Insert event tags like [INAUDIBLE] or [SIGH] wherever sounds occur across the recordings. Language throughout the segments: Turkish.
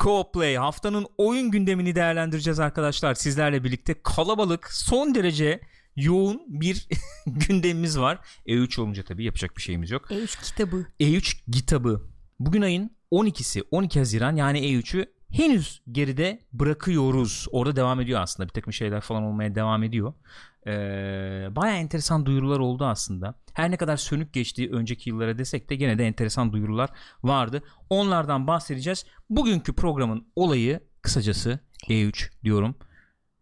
Co-Play haftanın oyun gündemini değerlendireceğiz arkadaşlar. Sizlerle birlikte kalabalık, son derece yoğun bir [LAUGHS] gündemimiz var. E3 olunca tabii yapacak bir şeyimiz yok. E3 kitabı. E3 kitabı. Bugün ayın 12'si 12 Haziran yani E3'ü henüz geride bırakıyoruz. Orada devam ediyor aslında. Bir takım şeyler falan olmaya devam ediyor. Ee, Baya enteresan duyurular oldu aslında. Her ne kadar sönük geçtiği önceki yıllara desek de gene de enteresan duyurular vardı. Onlardan bahsedeceğiz. Bugünkü programın olayı kısacası E3 diyorum.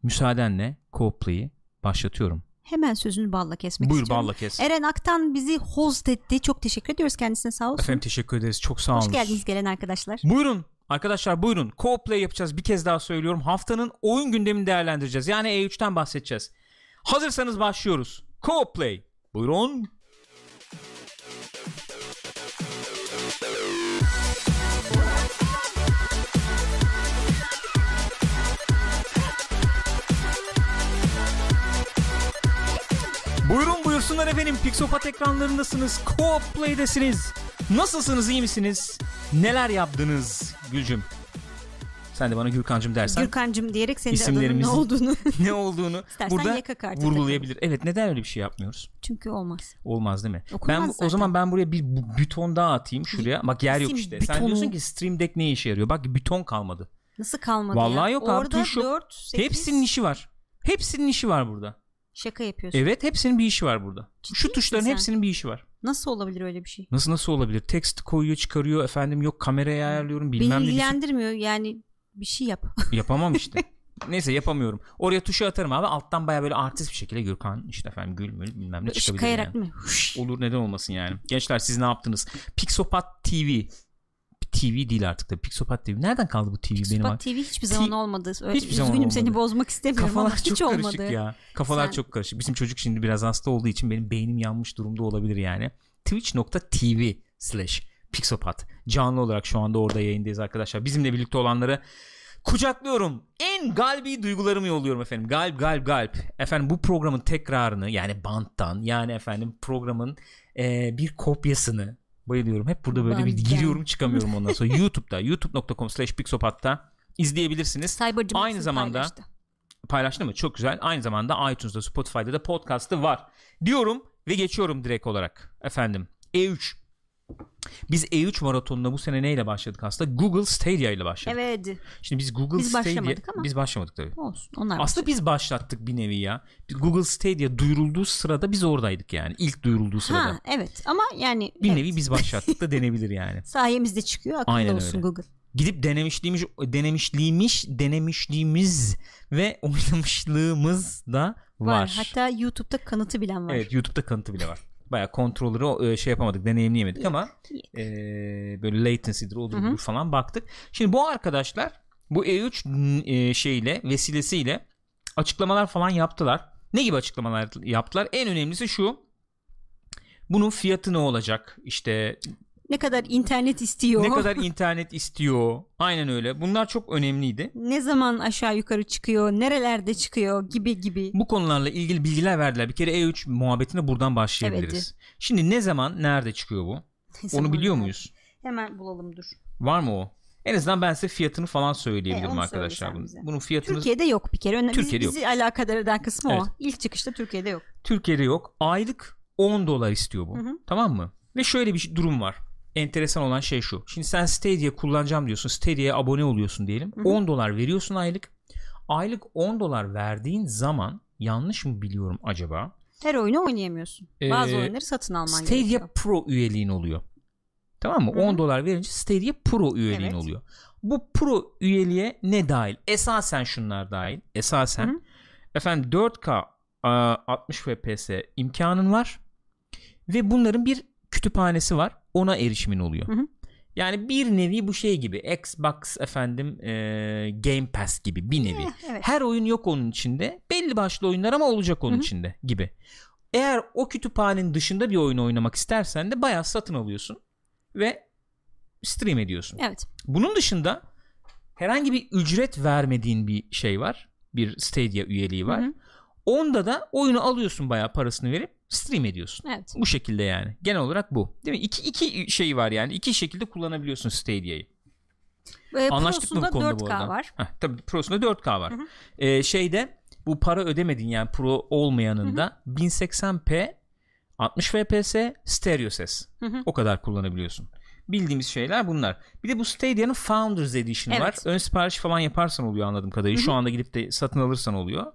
Müsaadenle co-play'i başlatıyorum. Hemen sözünü balla kesmek Buyur istiyorum. balla kes. Eren Aktan bizi host etti. Çok teşekkür ediyoruz kendisine sağ olsun. Efendim teşekkür ederiz. Çok sağ olun. Hoş geldiniz gelen arkadaşlar. Buyurun arkadaşlar buyurun. Co-play yapacağız. Bir kez daha söylüyorum. Haftanın oyun gündemini değerlendireceğiz. Yani E3'ten bahsedeceğiz. Hazırsanız başlıyoruz. Co-play. Buyurun. Buyursunlar efendim. Pixopat ekranlarındasınız. Co-play'desiniz. Nasılsınız? iyi misiniz? Neler yaptınız Gülcüm? Sen de bana Gürkancım dersen Gürkancım diyerek senin adının ne olduğunu. [LAUGHS] ne olduğunu İstersen burada vurgulayabilir. Evet neden öyle bir şey yapmıyoruz? Çünkü olmaz. Olmaz değil mi? Okunmaz ben o zaten. zaman ben buraya bir bu- buton daha atayım şuraya. Bak yer yok işte. Sen butonu. diyorsun ki Stream Deck ne işe yarıyor? Bak buton kalmadı. Nasıl kalmadı Vallahi ya? yok abi, Orada tuş yok. 4, 8... Hepsinin işi var. Hepsinin işi var burada. Şaka yapıyorsun. Evet, hepsinin bir işi var burada. Ciddi Şu tuşların sen? hepsinin bir işi var. Nasıl olabilir öyle bir şey? Nasıl nasıl olabilir? Text koyuyor, çıkarıyor. Efendim yok kamerayı ayarlıyorum Beni bilmem ne. bir sürü- ilgilendirmiyor yani bir şey yap. [LAUGHS] Yapamam işte. Neyse yapamıyorum. Oraya tuşu atarım abi. Alttan baya böyle artist bir şekilde Gürkan işte efendim gülmül bilmem ne çıkabilir kayarak yani. mı? Olur neden olmasın yani. Gençler siz ne yaptınız? Pixopat TV. TV değil artık da Pixopat TV. Nereden kaldı bu TV benim? Spot ak- TV hiçbir zaman olmadı. Öyle, Hiçbir zaman üzgünüm seni olmadı. bozmak istemiyorum Kafalar ama çok hiç karışık olmadı. ya. Kafalar Sen- çok karışık. Bizim çocuk şimdi biraz hasta olduğu için benim beynim yanmış durumda olabilir yani. Twitch.tv slash Pixopat. Canlı olarak şu anda orada yayındayız arkadaşlar. Bizimle birlikte olanları kucaklıyorum. En galbi duygularımı yolluyorum efendim. Galp galp galp. Efendim bu programın tekrarını yani banttan yani efendim programın e, bir kopyasını bayılıyorum. Hep burada böyle bir Banttan. giriyorum çıkamıyorum ondan sonra. [LAUGHS] YouTube'da youtube.com slash Pixopat'ta izleyebilirsiniz. Cybercım Aynı zamanda paylaştı. paylaştı mı? Çok güzel. Aynı zamanda iTunes'da, Spotify'da da podcast'ı var. Diyorum ve geçiyorum direkt olarak. Efendim E3. Biz E3 maratonuna bu sene neyle başladık aslında? Google Stadia ile başladık. Evet. Şimdi biz Google Biz Stadia başlamadık ama. biz başlamadık tabii. Olsun. Onlar Aslında biz başlattık bir nevi ya. Google Stadia duyurulduğu sırada biz oradaydık yani. İlk duyurulduğu sırada. Ha evet ama yani bir evet. nevi biz başlattık da denebilir yani. [LAUGHS] sayemizde çıkıyor. Akıllı Aynen olsun öyle. Google. Gidip denemişliğimiz denemişliğimiz denemişliğimiz ve oynamışlığımız da var. Var. Hatta YouTube'da kanıtı bilen var. Evet YouTube'da kanıtı bile var. Baya kontrolleri e, şey yapamadık deneyimleyemedik ama Yok. e, böyle latency'dir olur Hı hı. budur falan baktık. Şimdi bu arkadaşlar bu E3 e, şeyle vesilesiyle açıklamalar falan yaptılar. Ne gibi açıklamalar yaptılar? En önemlisi şu. Bunun fiyatı ne olacak? İşte Ne kadar internet istiyor. ne kadar internet istiyor? Aynen öyle. Bunlar çok önemliydi. ne zaman aşağı yukarı çıkıyor, nerelerde çıkıyor gibi gibi. Bu konularla ilgili bilgiler verdiler. Bir kere E3 muhabbetine buradan başlayabiliriz. Şimdi ne zaman nerede çıkıyor bu? Onu biliyor muyuz? Hemen bulalım dur. Var mı o? En azından ben size fiyatını falan söyleyebilirim E, arkadaşlar. Bunun, bunun fiyatını Türkiye'de yok bir kere. Öne, Türkiye'de bizi, bizi alakadar eden kısmı Evet. o. İlk çıkışta Türkiye'de yok. Türkiye'de yok. Aylık 10 dolar istiyor bu. Hı hı. Tamam mı? Ve şöyle bir şey- durum var. Enteresan olan şey şu. Şimdi sen Stadia kullanacağım diyorsun. Stadia'ya abone oluyorsun diyelim. Hı hı. 10 dolar veriyorsun aylık. Aylık 10 dolar verdiğin zaman yanlış mı biliyorum acaba? Her oyunu oynayamıyorsun. Ee, Bazı oyunları satın alman Stadia gerekiyor. Pro üyeliğin oluyor. Tamam mı? Hı hı. 10 dolar verince Stadia Pro üyeliğin Evet. oluyor. Bu Pro üyeliğe ne dahil? Esasen şunlar dahil. Esasen Hı hı. efendim 4K a, 60 FPS imkanın var ve bunların bir kütüphanesi var. Ona erişimin oluyor. Hı hı. Yani bir nevi bu şey gibi Xbox efendim e, Game Pass gibi bir nevi. Eh, evet. Her oyun yok onun içinde. Belli başlı oyunlar ama olacak onun Hı hı. içinde gibi. Eğer o kütüphanenin dışında bir oyun oynamak istersen de bayağı satın alıyorsun ve stream ediyorsun. Evet. Bunun dışında herhangi bir ücret vermediğin bir şey var. Bir Stadia üyeliği var. Hı hı. Onda da oyunu alıyorsun bayağı parasını verip stream ediyorsun. Evet. Bu şekilde yani. Genel olarak bu. Değil mi? İki, iki şey var yani. İki şekilde kullanabiliyorsun Stadia'yı. Ee, Anlaştık mı bu konuda bu 4K arada? var. Heh, tabii Pro'sunda 4K var. Hı hı. Ee, şeyde bu para ödemedin yani Pro olmayanında 1080p 60 fps stereo ses. Hı hı. O kadar kullanabiliyorsun. Bildiğimiz şeyler bunlar. Bir de bu Stadia'nın Founders Edition Evet. var. Ön sipariş falan yaparsan oluyor anladığım kadarıyla. Şu anda gidip de satın alırsan oluyor.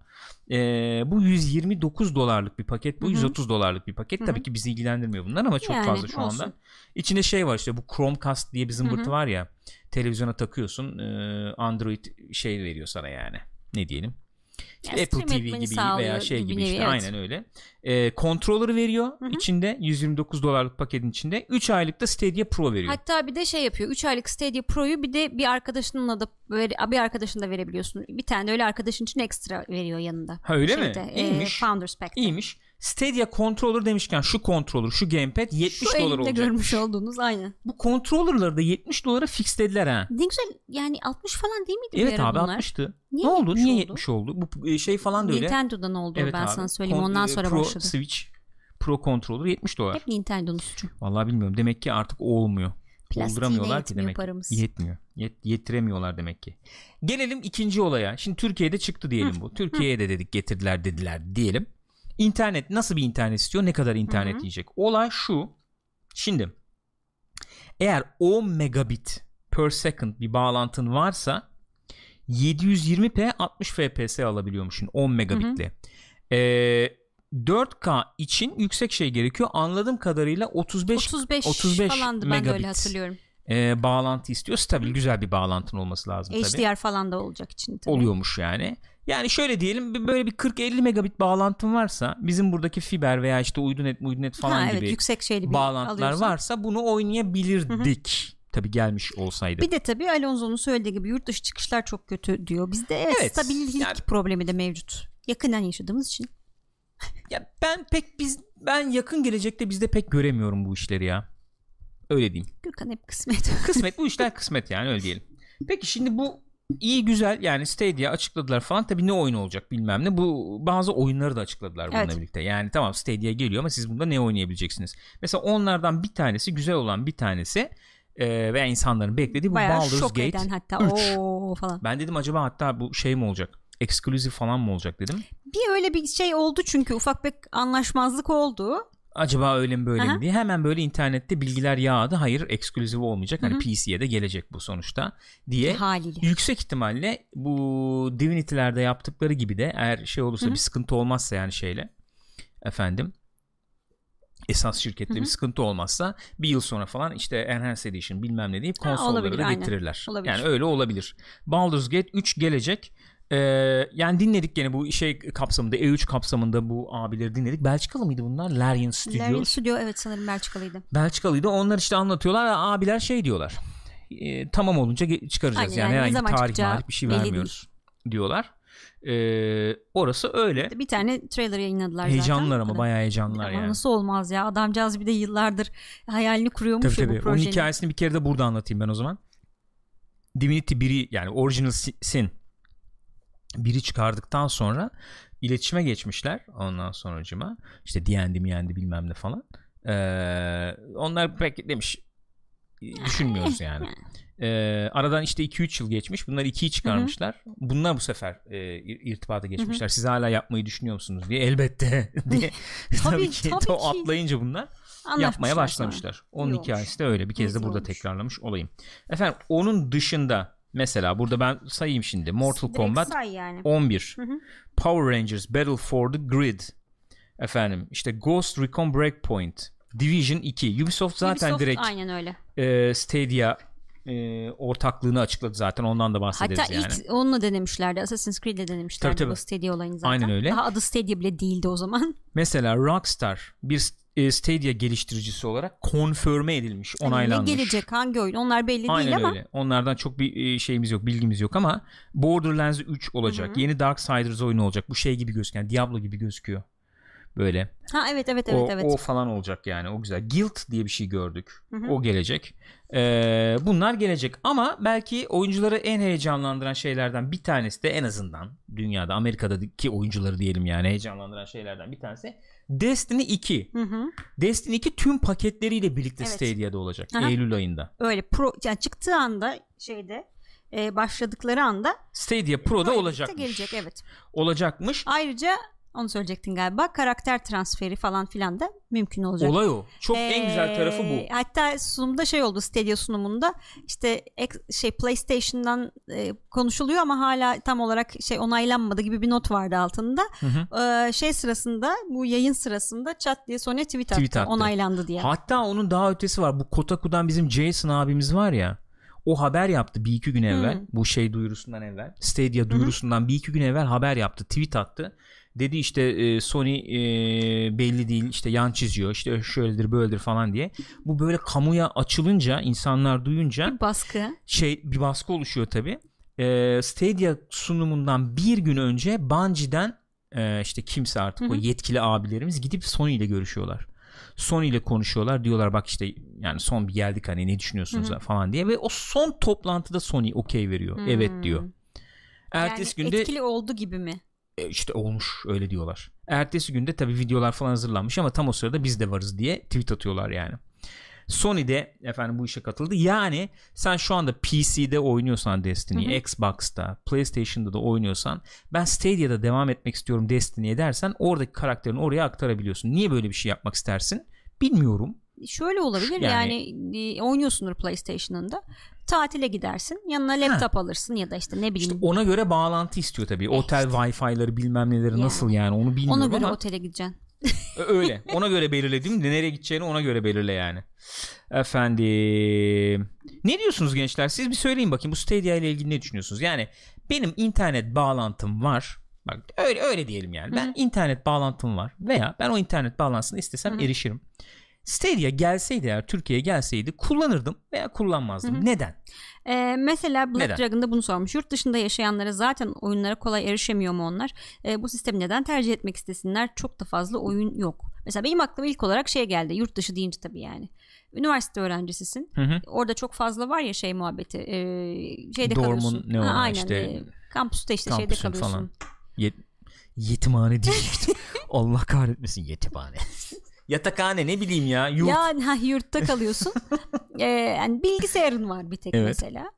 Ee, bu 129 dolarlık bir paket. Bu Hı hı. 130 dolarlık bir paket. Hı Tabii ki bizi ilgilendirmiyor bunlar ama çok Yani, fazla şu olsun. anda. İçinde şey var işte bu Chromecast diye bir zımbırtı Hı hı. var ya. Televizyona takıyorsun. Android şey veriyor sana yani. Ne diyelim? Yani Apple TV gibi veya şey gibi gibi işte evet. aynen öyle. E, controller'ı veriyor Hı hı. içinde 129 dolarlık paketin içinde 3 aylık da Stadia Pro veriyor. Hatta bir de şey yapıyor. 3 aylık Stadia Pro'yu bir de bir arkadaşınla da bir arkadaşın da verebiliyorsun. Bir tane de öyle arkadaşın için ekstra veriyor yanında. Ha öyle mi? Şeyde, e, İyiymiş. Founders Pack'te. İyiymiş. Stadia controller demişken şu controller, şu gamepad 70 Şu dolar olacak. görmüş olduğunuz aynen. Bu controller'ları da 70 dolara fixlediler ha. Ne güzel yani 60 falan değil miydi Evet abi bunlar? 60'tı. Niye ne oldu? 70 Niye oldu? 70 oldu? Bu e, şey falan da öyle. Nintendo'dan oldu evet ben abi. sana söyleyeyim. Kon- Ondan e, sonra Pro başladı. Switch Pro controller 70 dolar. Hep Nintendo'nun suçu. Vallahi bilmiyorum. Demek ki artık o olmuyor. Plastiğine Olduramıyorlar ki demek. paramız. Yetmiyor. Yet- yettiremiyorlar demek ki. Gelelim ikinci olaya. Şimdi Türkiye'de çıktı diyelim bu. Türkiye'ye de dedik getirdiler dediler diyelim. İnternet nasıl bir internet istiyor? Ne kadar internet Hı hı. yiyecek? Olay şu. Şimdi eğer 10 megabit per second bir bağlantın varsa 720p 60 fps alabiliyormuşsun 10 megabitle. Ee, 4K için yüksek şey gerekiyor. Anladığım kadarıyla 35 35, 35 falandı ben de öyle megabit. hatırlıyorum. e, bağlantı istiyor. Stabil güzel bir bağlantın olması lazım tabii. HDR falan da olacak için tabii. Oluyormuş yani. Yani şöyle diyelim böyle bir 40-50 megabit bağlantın varsa bizim buradaki fiber veya işte uydunet uydunet falan ha, evet, gibi yüksek şeyli bağlantılar alıyorsan. varsa bunu oynayabilirdik. Tabii gelmiş olsaydı. Bir de tabii Alonso'nun söylediği gibi yurt dışı çıkışlar çok kötü diyor. Bizde evet, Evet, stabillik yani- problemi de mevcut. Yakından yaşadığımız için. Ya ben pek biz ben yakın gelecekte bizde pek göremiyorum bu işleri ya. Öyle diyeyim. Gürkan hep kısmet. Kısmet bu [LAUGHS] işler kısmet yani öyle diyelim. Peki şimdi bu iyi güzel yani Stadia açıkladılar falan tabii ne oyun olacak bilmem ne. Bu bazı oyunları da açıkladılar bununla Evet. birlikte. Yani tamam Stadia geliyor ama siz bunda ne oynayabileceksiniz? Mesela onlardan bir tanesi güzel olan bir tanesi e, veya insanların beklediği bu Bayağı Baldur's Gate eden hatta. 3. Oo falan. Ben dedim acaba hatta bu şey mi olacak? Exclusive falan mı olacak dedim. Bir öyle bir şey oldu çünkü ufak bir anlaşmazlık oldu. Acaba öyle mi böyle Aha. mi diye hemen böyle internette bilgiler yağdı. Hayır ekskluziv olmayacak. Hani. PC'ye de gelecek bu sonuçta diye. Haliyle. Yüksek ihtimalle bu Divinity'lerde yaptıkları gibi de eğer şey olursa Hı hı. bir sıkıntı olmazsa yani şeyle efendim esas şirkette Hı hı. bir sıkıntı olmazsa bir yıl sonra falan işte Enhanced Edition bilmem ne deyip Ha, konsolları olabilir, da getirirler. Olabilir. Yani öyle olabilir. Baldur's Gate 3 gelecek. Ee, yani dinledik gene bu şey kapsamında E3 kapsamında bu abileri dinledik. Belçikalı mıydı bunlar? Larian Studios. Larian Studio evet sanırım Belçikalıydı. Belçikalıydı. Onlar işte anlatıyorlar ve abiler şey diyorlar. E, tamam olunca çıkaracağız. Aynen, yani yani herhangi tarih marih bir şey vermiyoruz diyorlar. E, orası öyle. Bir tane trailer yayınladılar Heyecanlılar zaten. ama O bayağı heyecanlılar Ama yani. nasıl olmaz ya adamcağız bir de yıllardır hayalini kuruyormuş Tabii ya bu tabii. Onun projenin. hikayesini bir kere de burada anlatayım ben o zaman. Divinity 1'i yani Original Sin 1'i çıkardıktan sonra iletişime geçmişler ondan sonracıma. İşte D&D miyendi bilmem ne falan. Ee, onlar pek demiş düşünmüyoruz yani. [LAUGHS] Ee, aradan işte 2-3 yıl geçmiş. Bunlar 2'yi çıkarmışlar. Bunlar bu sefer e, ir- irtibata geçmişler. Siz hala yapmayı düşünüyor musunuz diye. Elbette [LAUGHS] diye. Tabii, [LAUGHS] tabii o ki. atlayınca bunlar yapmaya sonra. başlamışlar. Onun İyi hikayesi de öyle. Bir kez de burada olmuş. tekrarlamış olayım. Efendim onun dışında mesela burada ben sayayım şimdi. Mortal Direkt Kombat yani. 11. Hı hı. Power Rangers Battle for the Grid. Efendim işte Ghost Recon Breakpoint. Division 2. Ubisoft zaten Ubisoft direkt aynen öyle. e, Stadia e, ortaklığını açıkladı zaten ondan da bahsederiz Hatta yani. ilk onunla denemişlerdi. Assassin's Creed'le denemişlerdi Tabii, tabii. bu Stadia olayını zaten. Aynen öyle. Daha adı Stadia bile değildi o zaman. Mesela Rockstar bir e, Stadia geliştiricisi olarak konfirme edilmiş, Hani onaylanmış. ne gelecek hangi oyun onlar belli Aynen değil ama öyle. Onlardan çok bir e, şeyimiz yok, bilgimiz yok ama Borderlands 3 olacak. Hı hı. Yeni Darksiders oyunu olacak. Bu şey gibi gözüküyor. Yani Diablo gibi gözüküyor. Böyle. ha evet evet evet o, evet. o falan olacak yani. O güzel. Guild diye bir şey gördük. Hı hı. O gelecek. Ee, bunlar gelecek ama belki oyuncuları en heyecanlandıran şeylerden bir tanesi de en azından dünyada Amerika'daki oyuncuları diyelim yani heyecanlandıran şeylerden bir tanesi Destiny 2. Hı hı. Destiny 2 tüm paketleriyle birlikte Evet. Stadia'da olacak Aha. Eylül ayında. Öyle pro yani çıktığı anda şeyde e, başladıkları anda Stadia Pro'da Pro olacakmış. gelecek evet. Olacakmış. Ayrıca onu söyleyecektin galiba karakter transferi falan filan da mümkün olacak. Olay o. Çok en güzel tarafı Ee, bu. Hatta sunumda şey oldu Stadia sunumunda işte şey PlayStation'dan e, konuşuluyor ama hala tam olarak şey onaylanmadı gibi bir not vardı altında. Hı hı. Ee, şey sırasında bu yayın sırasında chat diye Sony tweet attı, Tweet attı. onaylandı diye. Hatta onun daha ötesi var. Bu Kotaku'dan bizim Jason abimiz var ya. O haber yaptı bir iki gün evvel. Hmm. Bu şey duyurusundan evvel. Stadia duyurusundan bir iki gün evvel haber yaptı. Tweet attı. Dedi işte e, Sony e, belli değil işte yan çiziyor işte şöyledir böyledir falan diye. Bu böyle kamuya açılınca insanlar duyunca Bir baskı. şey bir baskı oluşuyor tabi. Stadia sunumundan bir gün önce Bungie'den e, işte kimse artık Hı o yetkili abilerimiz gidip Sony ile görüşüyorlar. Sony ile konuşuyorlar diyorlar bak işte yani son bir geldik hani ne düşünüyorsunuz Hı hı. falan diye ve o son toplantıda Sony okey veriyor. Hmm. Evet diyor. Ertesi yani günde etkili oldu gibi mi? E, işte olmuş öyle diyorlar. Ertesi günde tabi videolar falan hazırlanmış ama tam o sırada biz de varız diye tweet atıyorlar yani. Sony de efendim bu işe katıldı. Yani sen şu anda PC'de oynuyorsan Destiny'yi. Xbox'ta, PlayStation'da da oynuyorsan ben Stadia'da devam etmek istiyorum Destiny'ye dersen oradaki karakterini oraya aktarabiliyorsun. Niye böyle bir şey yapmak istersin? Bilmiyorum. Şöyle olabilir Yani- yani, e, oynuyorsundur PlayStation'ında tatile gidersin yanına laptop alırsın ya da işte ne bileyim İşte ona göre bağlantı istiyor tabii. Eh Otel Wi-Fi'ları bilmem neleri Yani. nasıl yani onu bilmiyorum ona göre ama otele gideceksin. öyle. [LAUGHS] Ona göre belirledim nereye gideceğini ona göre belirle yani. Efendim. Ne diyorsunuz gençler? Siz bir söyleyin bakayım bu Stadia ile ilgili ne düşünüyorsunuz? Yani benim internet bağlantım var. Bak öyle öyle diyelim yani. Ben Hı hı. internet bağlantım var veya ben o internet bağlantısını istesem Hı hı. erişirim. Stadia gelseydi eğer Türkiye'ye gelseydi kullanırdım veya kullanmazdım. Hı hı. Neden? Ee, mesela Black Neden? Dragon'da bunu sormuş. Yurt dışında yaşayanlara zaten oyunlara kolay erişemiyor mu onlar? Ee, bu sistemi neden tercih etmek istesinler? Çok da fazla oyun yok. Mesela benim aklıma ilk olarak şey geldi. Yurt dışı deyince tabii yani. Üniversite öğrencisisin. Hı hı. Orada çok fazla var ya şey muhabbeti. Ee, şeyde Dormun kalıyorsun. ne Ha, aynen. işte, ee, kampüste işte şeyde kalıyorsun. falan. Yet- yetimhane diyecektim. [LAUGHS] Allah kahretmesin yetimhane. [LAUGHS] Yatakhane ne bileyim ya. Yurt. Yani ha, yurtta kalıyorsun. [LAUGHS] ee, yani bilgisayarın var bir tek Evet. mesela.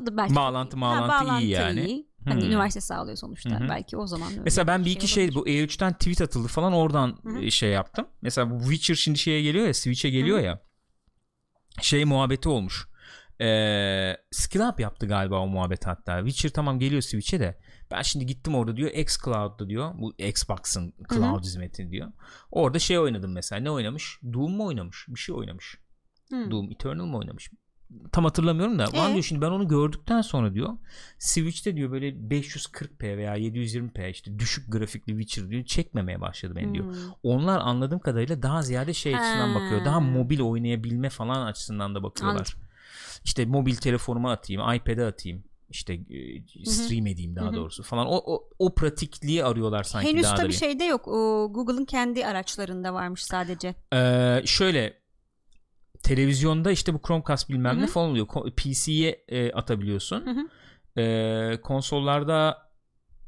O da belki Bağlantı, Ha, bağlantı iyi yani. Hani Hmm. üniversite sağlıyor sonuçta. Hı. Belki o zaman öyle Mesela ben bir şey iki şey olabilir. bu E3'ten tweet atıldı falan oradan e, şey yaptım. Mesela bu Witcher şimdi şeye geliyor ya Switch'e geliyor hı. ya. Şey muhabbeti olmuş. Ee, Skill Up yaptı galiba o muhabbet hatta. Witcher tamam geliyor Switch'e de. Ben şimdi gittim orada diyor xCloud'da diyor. Bu Xbox'ın cloud hizmeti diyor. Orada şey oynadım mesela. Ne oynamış? Doom mu oynamış? Bir şey oynamış. Hı. Doom Eternal mı oynamış? Tam hatırlamıyorum da. Lan Ee? diyor şimdi ben onu gördükten sonra diyor Switch'te diyor böyle 540p veya 720p işte düşük grafikli Witcher diyor çekmemeye başladı beni diyor. Hmm. Onlar anladığım kadarıyla daha ziyade şey açısından bakıyor. Daha mobil oynayabilme falan açısından da bakıyorlar. Anladım. İşte mobil telefonuma atayım, iPad'e atayım. İşte e, stream edeyim daha Hı hı. doğrusu falan. O, o, o pratikliği arıyorlar sanki Henüz daha da tabii bir. şeyde yok. O Google'ın kendi araçlarında varmış sadece. Ee, şöyle televizyonda işte bu Chromecast bilmem Hı ne falan oluyor. PC'ye e, atabiliyorsun. Hı hı. Ee, konsollarda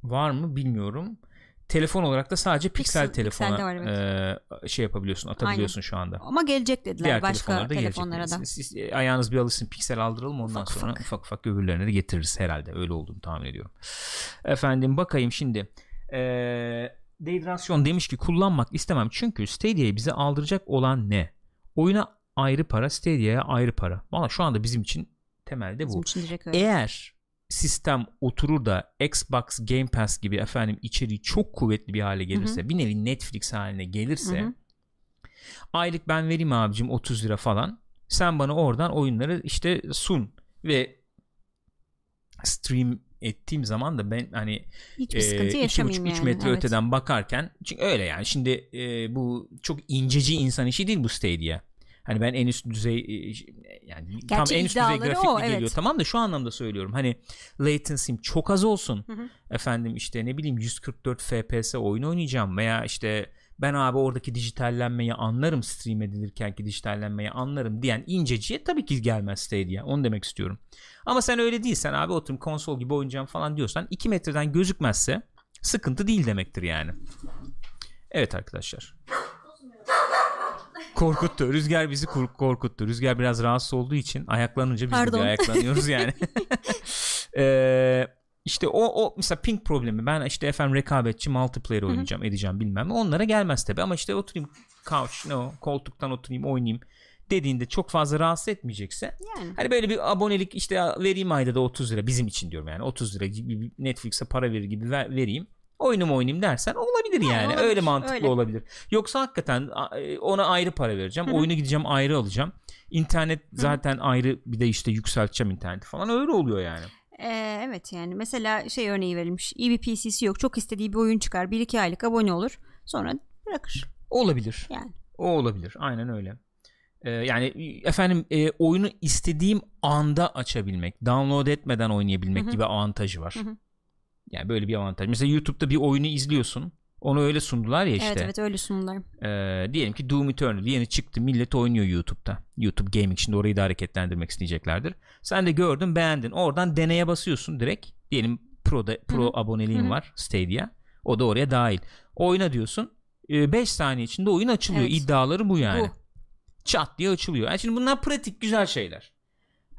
var mı bilmiyorum. Telefon olarak da sadece piksel, Pixel- telefona var, e, şey yapabiliyorsun, atabiliyorsun şu anda. Ama gelecek dediler Diğer başka telefonlara da. Siz, siz, e, ayağınız bir alışsın piksel aldıralım ondan Ufak sonra ufak. ufak ufak öbürlerine de getiririz herhalde. Öyle olduğunu tahmin ediyorum. Efendim bakayım şimdi. Ee, Dehidrasyon demiş ki kullanmak istemem çünkü Stadia'yı bize aldıracak olan ne? Oyuna ayrı para, Stadia'ya ayrı para. Valla şu anda bizim için temelde bu. Bizim için. Eğer sistem oturur da Xbox Game Pass gibi efendim içeriği çok kuvvetli bir hale gelirse, bir nevi Netflix haline gelirse Hı hı. aylık ben vereyim abicim 30 lira falan. Sen bana oradan oyunları işte sun ve stream ettiğim zaman da ben hani Hiçbir sıkıntı e, yaşamayayım 2,5-3 yani. metre evet. öteden bakarken çünkü öyle yani şimdi e, bu çok inceci insan işi değil bu Stadia. Hani ben en üst düzey e, yani tam Gerçi en üst düzey grafikli o, geliyor. evet. Tamam da şu anlamda söylüyorum. Hani latency'm çok az olsun. Hı hı. Efendim işte ne bileyim 144 FPS oyun oynayacağım veya işte ben abi oradaki dijitallenmeyi anlarım stream edilirken ki dijitallenmeyi anlarım diyen inceciye tabii ki gelmez Stadia. Onu demek istiyorum. Ama sen öyle değilsen abi oturum konsol gibi oynayacağım falan diyorsan 2 metreden gözükmezse sıkıntı değil demektir yani. Evet arkadaşlar. Korkuttu. Rüzgar bizi kork- korkuttu. Rüzgar biraz rahatsız olduğu için ayaklanınca biz de Pardon. bir ayaklanıyoruz yani. [LAUGHS] [LAUGHS] Ee, işte o, o mesela ping problemi ben işte efendim rekabetçi multiplayer oynayacağım edeceğim bilmem ne onlara gelmez tabi ama işte oturayım couch no koltuktan oturayım oynayayım dediğinde çok fazla rahatsız etmeyecekse Yani. hani böyle bir abonelik işte vereyim ayda da 30 lira bizim için diyorum yani 30 lira gibi Netflix'e para verir gibi ver, vereyim oyunum oynayayım dersen olabilir yani, olabilir, öyle mantıklı öyle. olabilir yoksa hakikaten e, ona ayrı para vereceğim Hı hı. oyunu gideceğim ayrı alacağım internet zaten ayrı bir de işte yükselteceğim interneti falan öyle oluyor yani Ee, evet yani mesela şey örneği verilmiş. İyi bir PC'si yok. Çok istediği bir oyun çıkar. 1-2 aylık abone olur. Sonra bırakır. olabilir Yani. O olabilir. Aynen öyle. Ee, yani efendim e, oyunu istediğim anda açabilmek, download etmeden oynayabilmek Hı hı. gibi avantajı var. Hı hı. Yani böyle bir avantaj. Mesela YouTube'da bir oyunu izliyorsun. Onu öyle sundular ya işte. Evet evet öyle sunumlar. Ee, diyelim ki Doom Eternal yeni çıktı. Millet oynuyor YouTube'da. YouTube Gaming şimdi orayı da hareketlendirmek isteyeceklerdir. Sen de gördün, beğendin. Oradan deneye basıyorsun direkt. Diyelim Pro'da Pro Hı hı. aboneliğin Hı hı. var Stadia. O da oraya dahil. Oyna diyorsun. 5 saniye içinde oyun açılıyor. Evet. İddiaları bu yani. Bu. Çat diye açılıyor. Yani şimdi bunlar pratik güzel şeyler.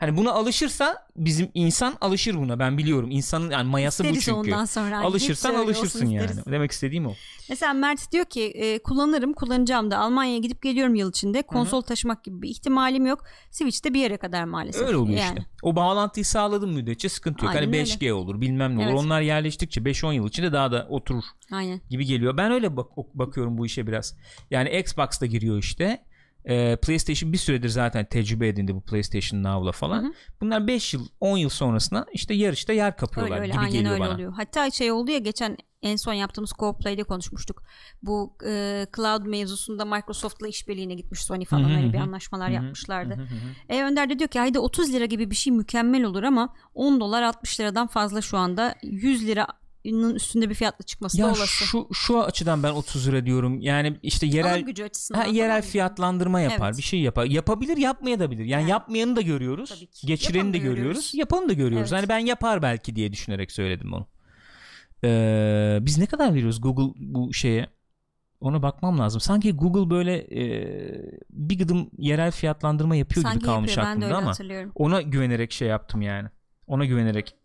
Hani buna alışırsa bizim insan alışır buna ben biliyorum. İnsanın yani mayası İsteriz bu çünkü. ondan sonra. Hani Alışırsan öyle alışırsın yani. isteriz. Demek istediğim o. Mesela Mert diyor ki e, kullanırım kullanacağım da Almanya'ya gidip geliyorum yıl içinde. Konsol taşımak gibi bir ihtimalim yok. Switch'te bir yere kadar maalesef. Öyle oluyor yani. işte. O bağlantıyı sağladığın müddetçe sıkıntı yok. Aynen hani öyle. 5G olur bilmem ne olur. Evet. Onlar yerleştikçe 5-10 yıl içinde daha da oturur Aynen. gibi geliyor. Ben öyle bak- bakıyorum bu işe biraz. Yani Xbox'ta giriyor işte. Ee, PlayStation bir süredir zaten tecrübe edindi bu PlayStation Now'la falan. Hı hı. Bunlar 5 yıl 10 yıl sonrasında işte yarışta yer kapıyorlar Öyle öyle gibi aynen geliyor öyle bana. oluyor. Hatta şey oldu ya geçen en son yaptığımız Co-Play'de konuşmuştuk. Bu e, cloud mevzusunda Microsoft'la işbirliğine gitmiş Sony falan Hı hı öyle hı. bir anlaşmalar Hı hı. yapmışlardı. Hı hı hı. E Önder de diyor ki ayda 30 lira gibi bir şey mükemmel olur ama 10 dolar 60 liradan fazla şu anda 100 liranın üstünde bir fiyatla çıkması da Ya olası. şu şu açıdan ben 30 lira diyorum. Yani işte yerel Alım gücü açısından. Ha, yerel fiyatlandırma yapar. Evet. Bir şey yapar. Yapabilir, yapmaya da bilir. Yani, Yani. yapmayanı da görüyoruz. Tabii ki. Geçireni Yapanı de da görüyoruz. görüyoruz. Yapanı da görüyoruz. Evet. Hani ben yapar belki diye düşünerek söyledim onu. Ee, biz ne kadar veriyoruz Google bu şeye? Ona bakmam lazım. Sanki Google böyle e, bir gıdım yerel fiyatlandırma yapıyor Sanki gibi kalmış yapıyor, aklımda ama ona güvenerek şey yaptım yani. Ona güvenerek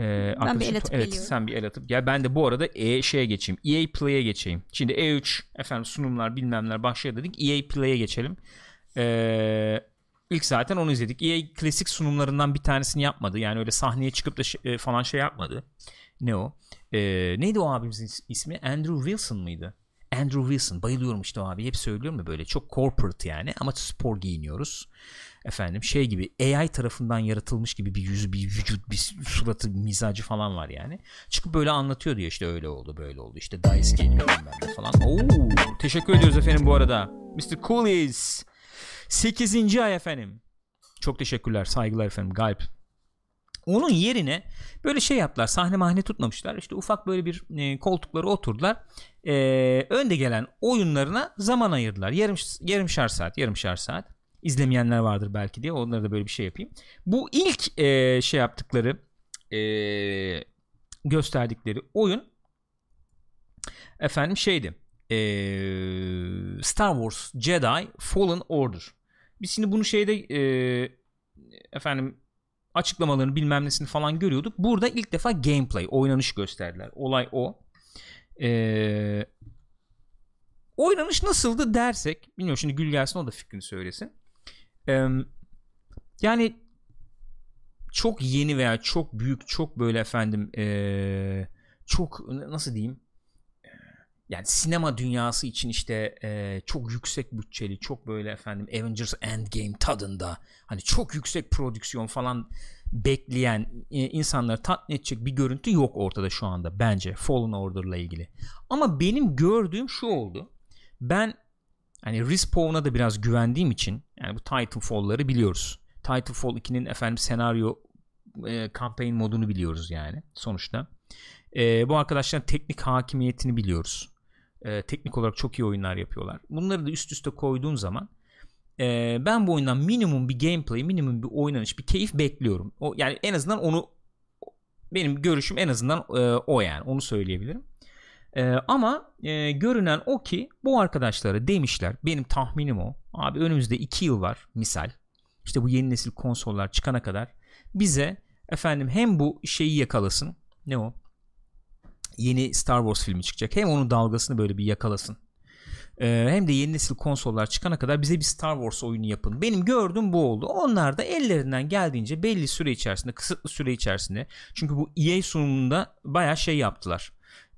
ee, Ben bir el atıp evet geliyorum. sen bir el atıp gel ben de bu arada e şeye geçeyim. EA Play'e geçeyim. Şimdi E3 efendim sunumlar bilmemler başlıyor dedik. EA Play'e geçelim. Ee, ilk zaten onu izledik. EA klasik sunumlarından bir tanesini yapmadı. Yani öyle sahneye çıkıp da şey- e, falan şey yapmadı. Ne o? Ee, neydi o abimizin is- ismi? Andrew Wilson mıydı? Andrew Wilson. Bayılıyorum işte o abi. Hep söylüyorum ya böyle. Çok corporate yani ama spor giyiniyoruz efendim şey gibi AI tarafından yaratılmış gibi bir yüzü bir vücut bir suratı bir mizacı falan var yani. Çıkıp böyle anlatıyor diyor işte öyle oldu böyle oldu işte DICE geliyor bilmem ne falan. Oo, teşekkür ediyoruz efendim bu arada. Mr. Coolies 8. ay efendim. Çok teşekkürler saygılar efendim Galp. Onun yerine böyle şey yaptılar sahne mahne tutmamışlar. İşte ufak böyle bir e, koltuklara oturdular. E, önde gelen oyunlarına zaman ayırdılar. Yarım yarımşar saat yarımşar saat izlemeyenler vardır belki diye onlara da böyle bir şey yapayım bu ilk e, şey yaptıkları e, gösterdikleri oyun efendim şeydi e, Star Wars Jedi Fallen Order biz şimdi bunu şeyde e, efendim açıklamalarını bilmem nesini falan görüyorduk. Burada ilk defa gameplay, oynanış gösterdiler. Olay o. Ee, oynanış nasıldı dersek, bilmiyorum şimdi Gül gelsin o da fikrini söylesin. Yani çok yeni veya çok büyük, çok böyle efendim ee, çok nasıl diyeyim yani sinema dünyası için işte e, çok yüksek bütçeli çok böyle efendim Avengers Endgame tadında hani çok yüksek prodüksiyon falan bekleyen e, insanları tatmin edecek bir görüntü yok ortada şu anda bence Fallen Order'la ilgili. Ama benim gördüğüm şu oldu. Ben hani Respawn'a da biraz güvendiğim için yani bu Titanfall'ları biliyoruz. Titanfall 2'nin efendim senaryo e, campaign modunu biliyoruz yani sonuçta. E, bu arkadaşların teknik hakimiyetini biliyoruz. E, teknik olarak çok iyi oyunlar yapıyorlar. Bunları da üst üste koyduğum zaman e, ben bu oyundan minimum bir gameplay, minimum bir oynanış, bir keyif bekliyorum. O yani en azından onu benim görüşüm en azından e, o yani onu söyleyebilirim. E, ama e, görünen o ki bu arkadaşlara demişler benim tahminim o. Abi önümüzde 2 yıl var misal. İşte bu yeni nesil konsollar çıkana kadar bize efendim hem bu şeyi yakalasın. Ne o? Yeni Star Wars filmi çıkacak. Hem onun dalgasını böyle bir yakalasın. Ee, hem de yeni nesil konsollar çıkana kadar bize bir Star Wars oyunu yapın. Benim gördüğüm bu oldu. Onlar da ellerinden geldiğince belli süre içerisinde, kısıtlı süre içerisinde. Çünkü bu EA sunumunda baya şey yaptılar.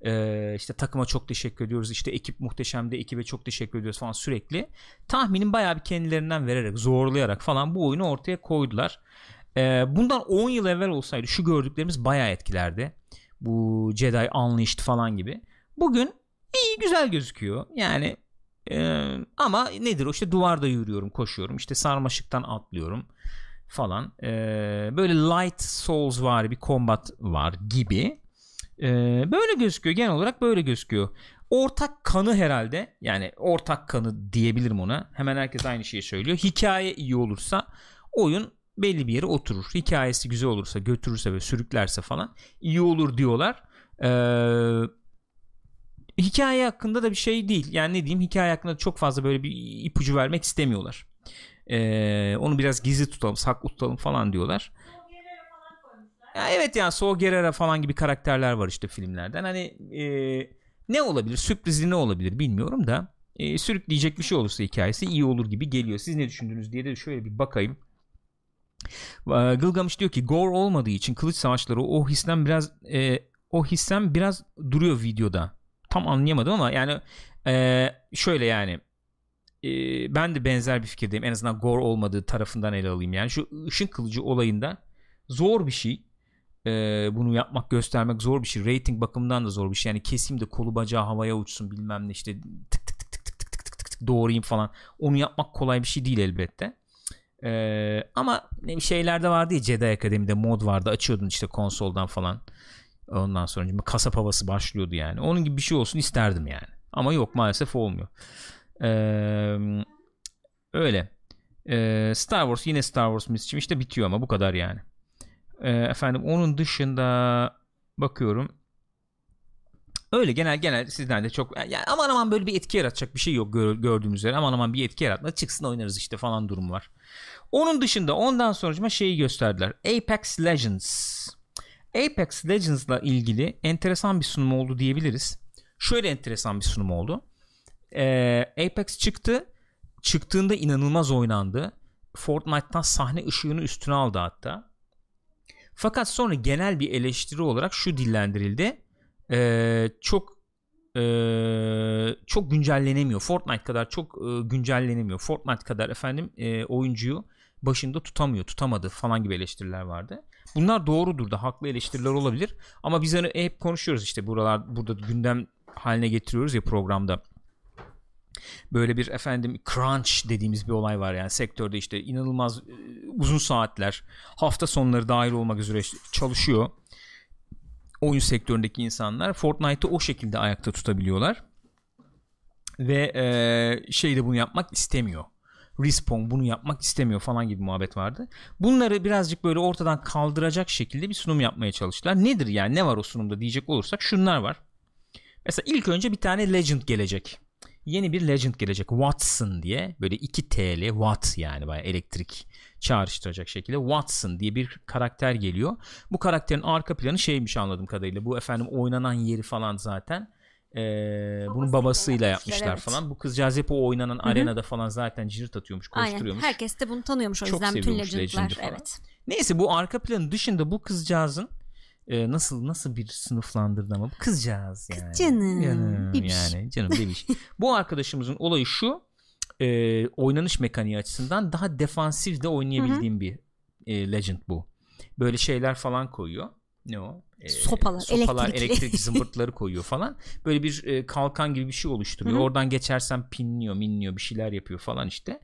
Ee, işte takıma çok teşekkür ediyoruz. İşte ekip muhteşemdi. Ekibe çok teşekkür ediyoruz falan sürekli. Tahminim baya bir kendilerinden vererek, zorlayarak falan bu oyunu ortaya koydular. Ee, bundan 10 yıl evvel olsaydı şu gördüklerimiz baya etkilerdi. Bu Jedi Unleashed falan gibi. Bugün iyi güzel gözüküyor. Yani ee, ama nedir o işte duvarda yürüyorum koşuyorum işte sarmaşıktan atlıyorum falan ee, böyle light souls var bir combat var gibi ee, böyle gözüküyor. Genel olarak böyle gözüküyor. Ortak kanı herhalde yani ortak kanı diyebilirim ona. Hemen herkes aynı şeyi söylüyor. Hikaye iyi olursa oyun belli bir yere oturur. Hikayesi güzel olursa götürürse ve sürüklerse falan iyi olur diyorlar. Eee hikaye hakkında da bir şey değil. Yani ne diyeyim? Hikaye hakkında çok fazla böyle bir ipucu vermek istemiyorlar. Ee, onu biraz gizli tutalım, saklı tutalım falan diyorlar. Ya evet yani Saw Gerrera falan gibi karakterler var işte filmlerden. Hani e, ne olabilir? Sürprizi ne olabilir bilmiyorum da e, sürükleyecek bir şey olursa hikayesi iyi olur gibi geliyor. Siz ne düşündünüz diye de şöyle bir bakayım. Gılgamış diyor ki gore olmadığı için kılıç savaşları o histen biraz e, o hissen biraz duruyor videoda tam anlayamadım ama yani e, şöyle yani e, ben de benzer bir fikirdeyim en azından gore olmadığı tarafından ele alayım yani şu ışın kılıcı olayında zor bir şey e, bunu yapmak göstermek zor bir şey rating bakımından da zor bir şey yani keseyim de kolu bacağı havaya uçsun bilmem ne işte tık tık tık tık tık tık tık tık tık doğrayayım falan onu yapmak kolay bir şey değil elbette ee, ama şeylerde vardı ya Jedi Akademi'de mod vardı açıyordun işte konsoldan falan Ondan sonra kasap havası başlıyordu yani. Onun gibi bir şey olsun isterdim yani. Ama yok maalesef olmuyor. Ee, öyle. Ee, Star Wars yine Star Wars misçim işte bitiyor ama bu kadar yani. Ee, efendim onun dışında bakıyorum. Öyle genel genel sizden de çok yani aman aman böyle bir etki yaratacak bir şey yok gör, gördüğümüz üzere aman aman bir etki yaratma çıksın oynarız işte falan durum var. Onun dışında ondan sonra şeyi gösterdiler. Apex Legends Apex Legends'la ilgili enteresan bir sunum oldu diyebiliriz. Şöyle enteresan bir sunum oldu. Ee, Apex çıktı. Çıktığında inanılmaz oynandı. Fortnite'tan sahne ışığını üstüne aldı hatta. Fakat sonra genel bir eleştiri olarak şu dillendirildi. Ee, çok e, çok güncellenemiyor. Fortnite kadar çok e, güncellenemiyor. Fortnite kadar efendim e, oyuncuyu başında tutamıyor, tutamadı falan gibi eleştiriler vardı. Bunlar doğrudur da haklı eleştiriler olabilir. Ama biz hani hep konuşuyoruz işte buralar burada gündem haline getiriyoruz ya programda. Böyle bir efendim crunch dediğimiz bir olay var yani sektörde işte inanılmaz e, uzun saatler hafta sonları dahil olmak üzere çalışıyor oyun sektöründeki insanlar Fortnite'ı o şekilde ayakta tutabiliyorlar ve e, şey de bunu yapmak istemiyor Respawn bunu yapmak istemiyor falan gibi muhabbet vardı. Bunları birazcık böyle ortadan kaldıracak şekilde bir sunum yapmaya çalıştılar. Nedir yani ne var o sunumda diyecek olursak şunlar var. Mesela ilk önce bir tane Legend gelecek. Yeni bir Legend gelecek. Watson diye böyle 2 TL Watt yani bayağı elektrik çağrıştıracak şekilde Watson diye bir karakter geliyor. Bu karakterin arka planı şeymiş anladığım kadarıyla. Bu efendim oynanan yeri falan zaten ee, bunun babasıyla yapmışlar evet. falan. Bu kızcağız hep o oynanan Hı-hı. arenada falan zaten cirit atıyormuş, koşturuyormuş. Aynen. Herkes de bunu tanıyormuş o Çok yüzden bütün Legend'lar. Evet. Neyse bu arka planın dışında bu kızcağızın e, nasıl nasıl bir sınıflandırdı ama bu kızcağız yani. Kız canım. canım bebiş. yani canım bebiş. bu arkadaşımızın olayı şu e, oynanış mekaniği açısından daha defansif de oynayabildiğim Hı-hı. bir e, Legend bu. Böyle şeyler falan koyuyor. Ne o? e, sopalar, sopalar elektrik [LAUGHS] zımbırtları koyuyor falan. Böyle bir e, kalkan gibi bir şey oluşturuyor. Hı-hı. Oradan geçersen pinliyor, minliyor, bir şeyler yapıyor falan işte.